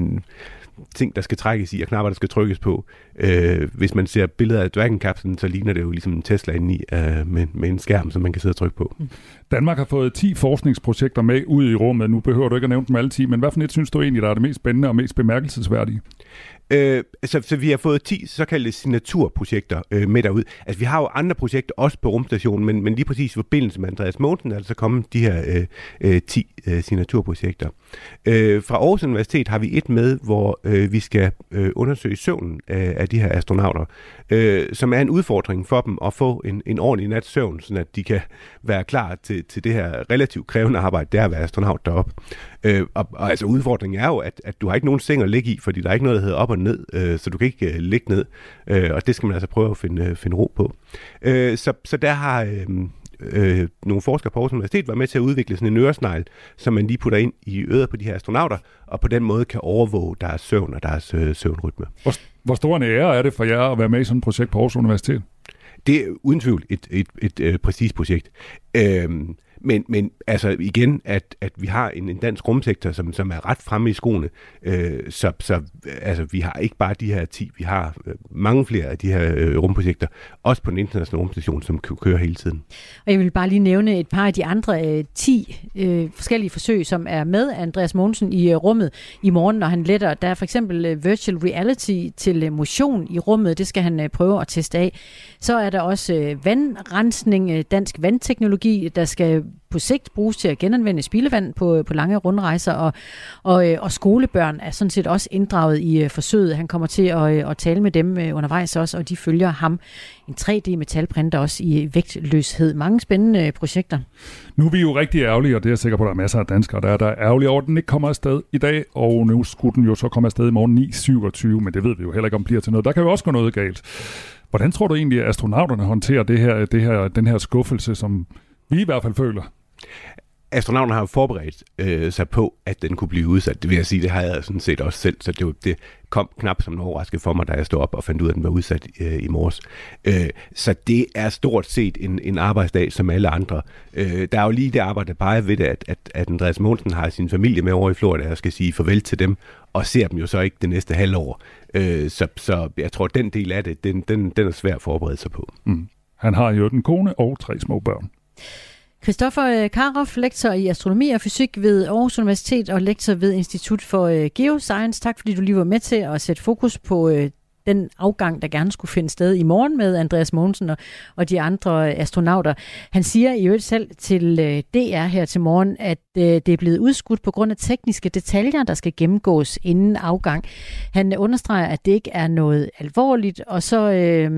ting, der skal trækkes i, og knapper, der skal trykkes på. Øh, hvis man ser billeder af Dragon-kapslen, så ligner det jo ligesom en Tesla indeni øh, med, med en skærm, som man kan sidde og trykke på. Mm. Danmark har fået 10 forskningsprojekter med ud i rummet. Nu behøver du ikke at nævne dem alle 10, men hvad for et synes du egentlig, der er det mest spændende og mest bemærkelsesværdige? Øh, så, så vi har fået 10 såkaldte signaturprojekter øh, med derud. Altså vi har jo andre projekter også på rumstationen, men, men lige præcis i forbindelse med Andreas Mogensen er der så kommet de her øh, øh, 10 øh, signaturprojekter. Øh, fra Aarhus Universitet har vi et med, hvor øh, vi skal øh, undersøge søvnen af, af de her astronauter, øh, som er en udfordring for dem at få en, en ordentlig nat søvn, så at de kan være klar til, til det her relativt krævende arbejde, det er at være astronaut deroppe. Øh, og, og altså udfordringen er jo, at, at du har ikke nogen seng at ligge i, fordi der er ikke noget, der hedder op og ned, øh, så du kan ikke øh, ligge ned. Øh, og det skal man altså prøve at finde, øh, finde ro på. Øh, så, så der har... Øh, øh, nogle forskere på Aarhus Universitet var med til at udvikle sådan en øresnegl, som man lige putter ind i øret på de her astronauter, og på den måde kan overvåge deres søvn og deres øh, søvnrytme. Hvor, hvor stor en ære er det for jer at være med i sådan et projekt på Aarhus Universitet? Det er uden tvivl et, et, et, et øh, præcis projekt. Øh, men, men altså igen, at, at vi har en, en dansk rumsektor, som, som er ret fremme i skoene. Øh, så så altså, vi har ikke bare de her 10, vi har øh, mange flere af de her øh, rumprojekter, også på den internationale rumstation, som kører hele tiden. Og jeg vil bare lige nævne et par af de andre øh, 10 øh, forskellige forsøg, som er med Andreas Mogensen i øh, rummet i morgen, når han letter. Der er for eksempel øh, virtual reality til øh, motion i rummet, det skal han øh, prøve at teste af. Så er der også øh, vandrensning, øh, dansk vandteknologi, der skal på sigt bruges til at genanvende spildevand på, på lange rundrejser, og, og, øh, og skolebørn er sådan set også inddraget i øh, forsøget. Han kommer til at, øh, at tale med dem undervejs også, og de følger ham. En 3D-metalprinter også i vægtløshed. Mange spændende projekter. Nu er vi jo rigtig ærgerlige, og det er jeg sikker på, at der er masser af danskere, der er, der er ærgerlige over, at den ikke kommer afsted i dag, og nu skulle den jo så komme afsted i morgen 9.27, men det ved vi jo heller ikke, om bliver til noget. Der kan jo også gå noget galt. Hvordan tror du egentlig, at astronauterne håndterer det her, det her, den her skuffelse, som vi i hvert fald føler? astronauterne har forberedt øh, sig på, at den kunne blive udsat. Det vil jeg sige, det har jeg sådan set også selv, så det, det kom knap som en overraskelse for mig, da jeg stod op og fandt ud af, at den var udsat øh, i morges. Øh, så det er stort set en, en arbejdsdag som alle andre. Øh, der er jo lige det arbejde bare ved det, at, at, at Andreas Mogensen har sin familie med over i Florida og skal sige farvel til dem, og ser dem jo så ikke det næste halvår. Øh, så, så jeg tror, den del af det, den, den, den er svær at forberede sig på. Mm. Han har jo en kone og tre små børn. Christoffer øh, Karoff, lektor i astronomi og fysik ved Aarhus Universitet og lektor ved Institut for øh, Geoscience. Tak fordi du lige var med til at sætte fokus på øh, den afgang, der gerne skulle finde sted i morgen med Andreas Mogensen og, og de andre astronauter. Han siger i øvrigt selv til øh, DR her til morgen, at øh, det er blevet udskudt på grund af tekniske detaljer, der skal gennemgås inden afgang. Han understreger, at det ikke er noget alvorligt, og så øh,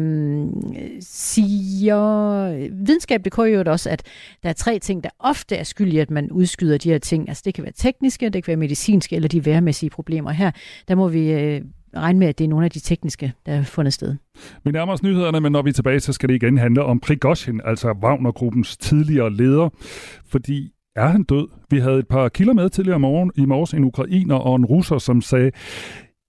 siger øh, videnskab.dk jo også, at der er tre ting, der ofte er skyld i, at man udskyder de her ting. Altså det kan være tekniske, det kan være medicinske eller de værmæssige problemer. Her, der må vi øh, regne med, at det er nogle af de tekniske, der er fundet sted. Vi nærmer os nyhederne, men når vi er tilbage, så skal det igen handle om Prigozhin, altså Wagner-gruppens tidligere leder. Fordi er han død? Vi havde et par kilder med tidligere morgen, i morges, en ukrainer og en russer, som sagde,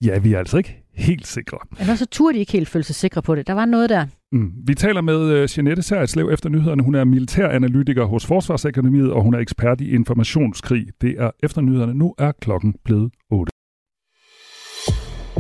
ja, vi er altså ikke helt sikre. Eller så turde de ikke helt føle sig sikre på det. Der var noget der. Mm. Vi taler med uh, Jeanette Særetslev efter nyhederne. Hun er militæranalytiker hos Forsvarsakademiet, og hun er ekspert i informationskrig. Det er efter nyhederne. Nu er klokken blevet 8.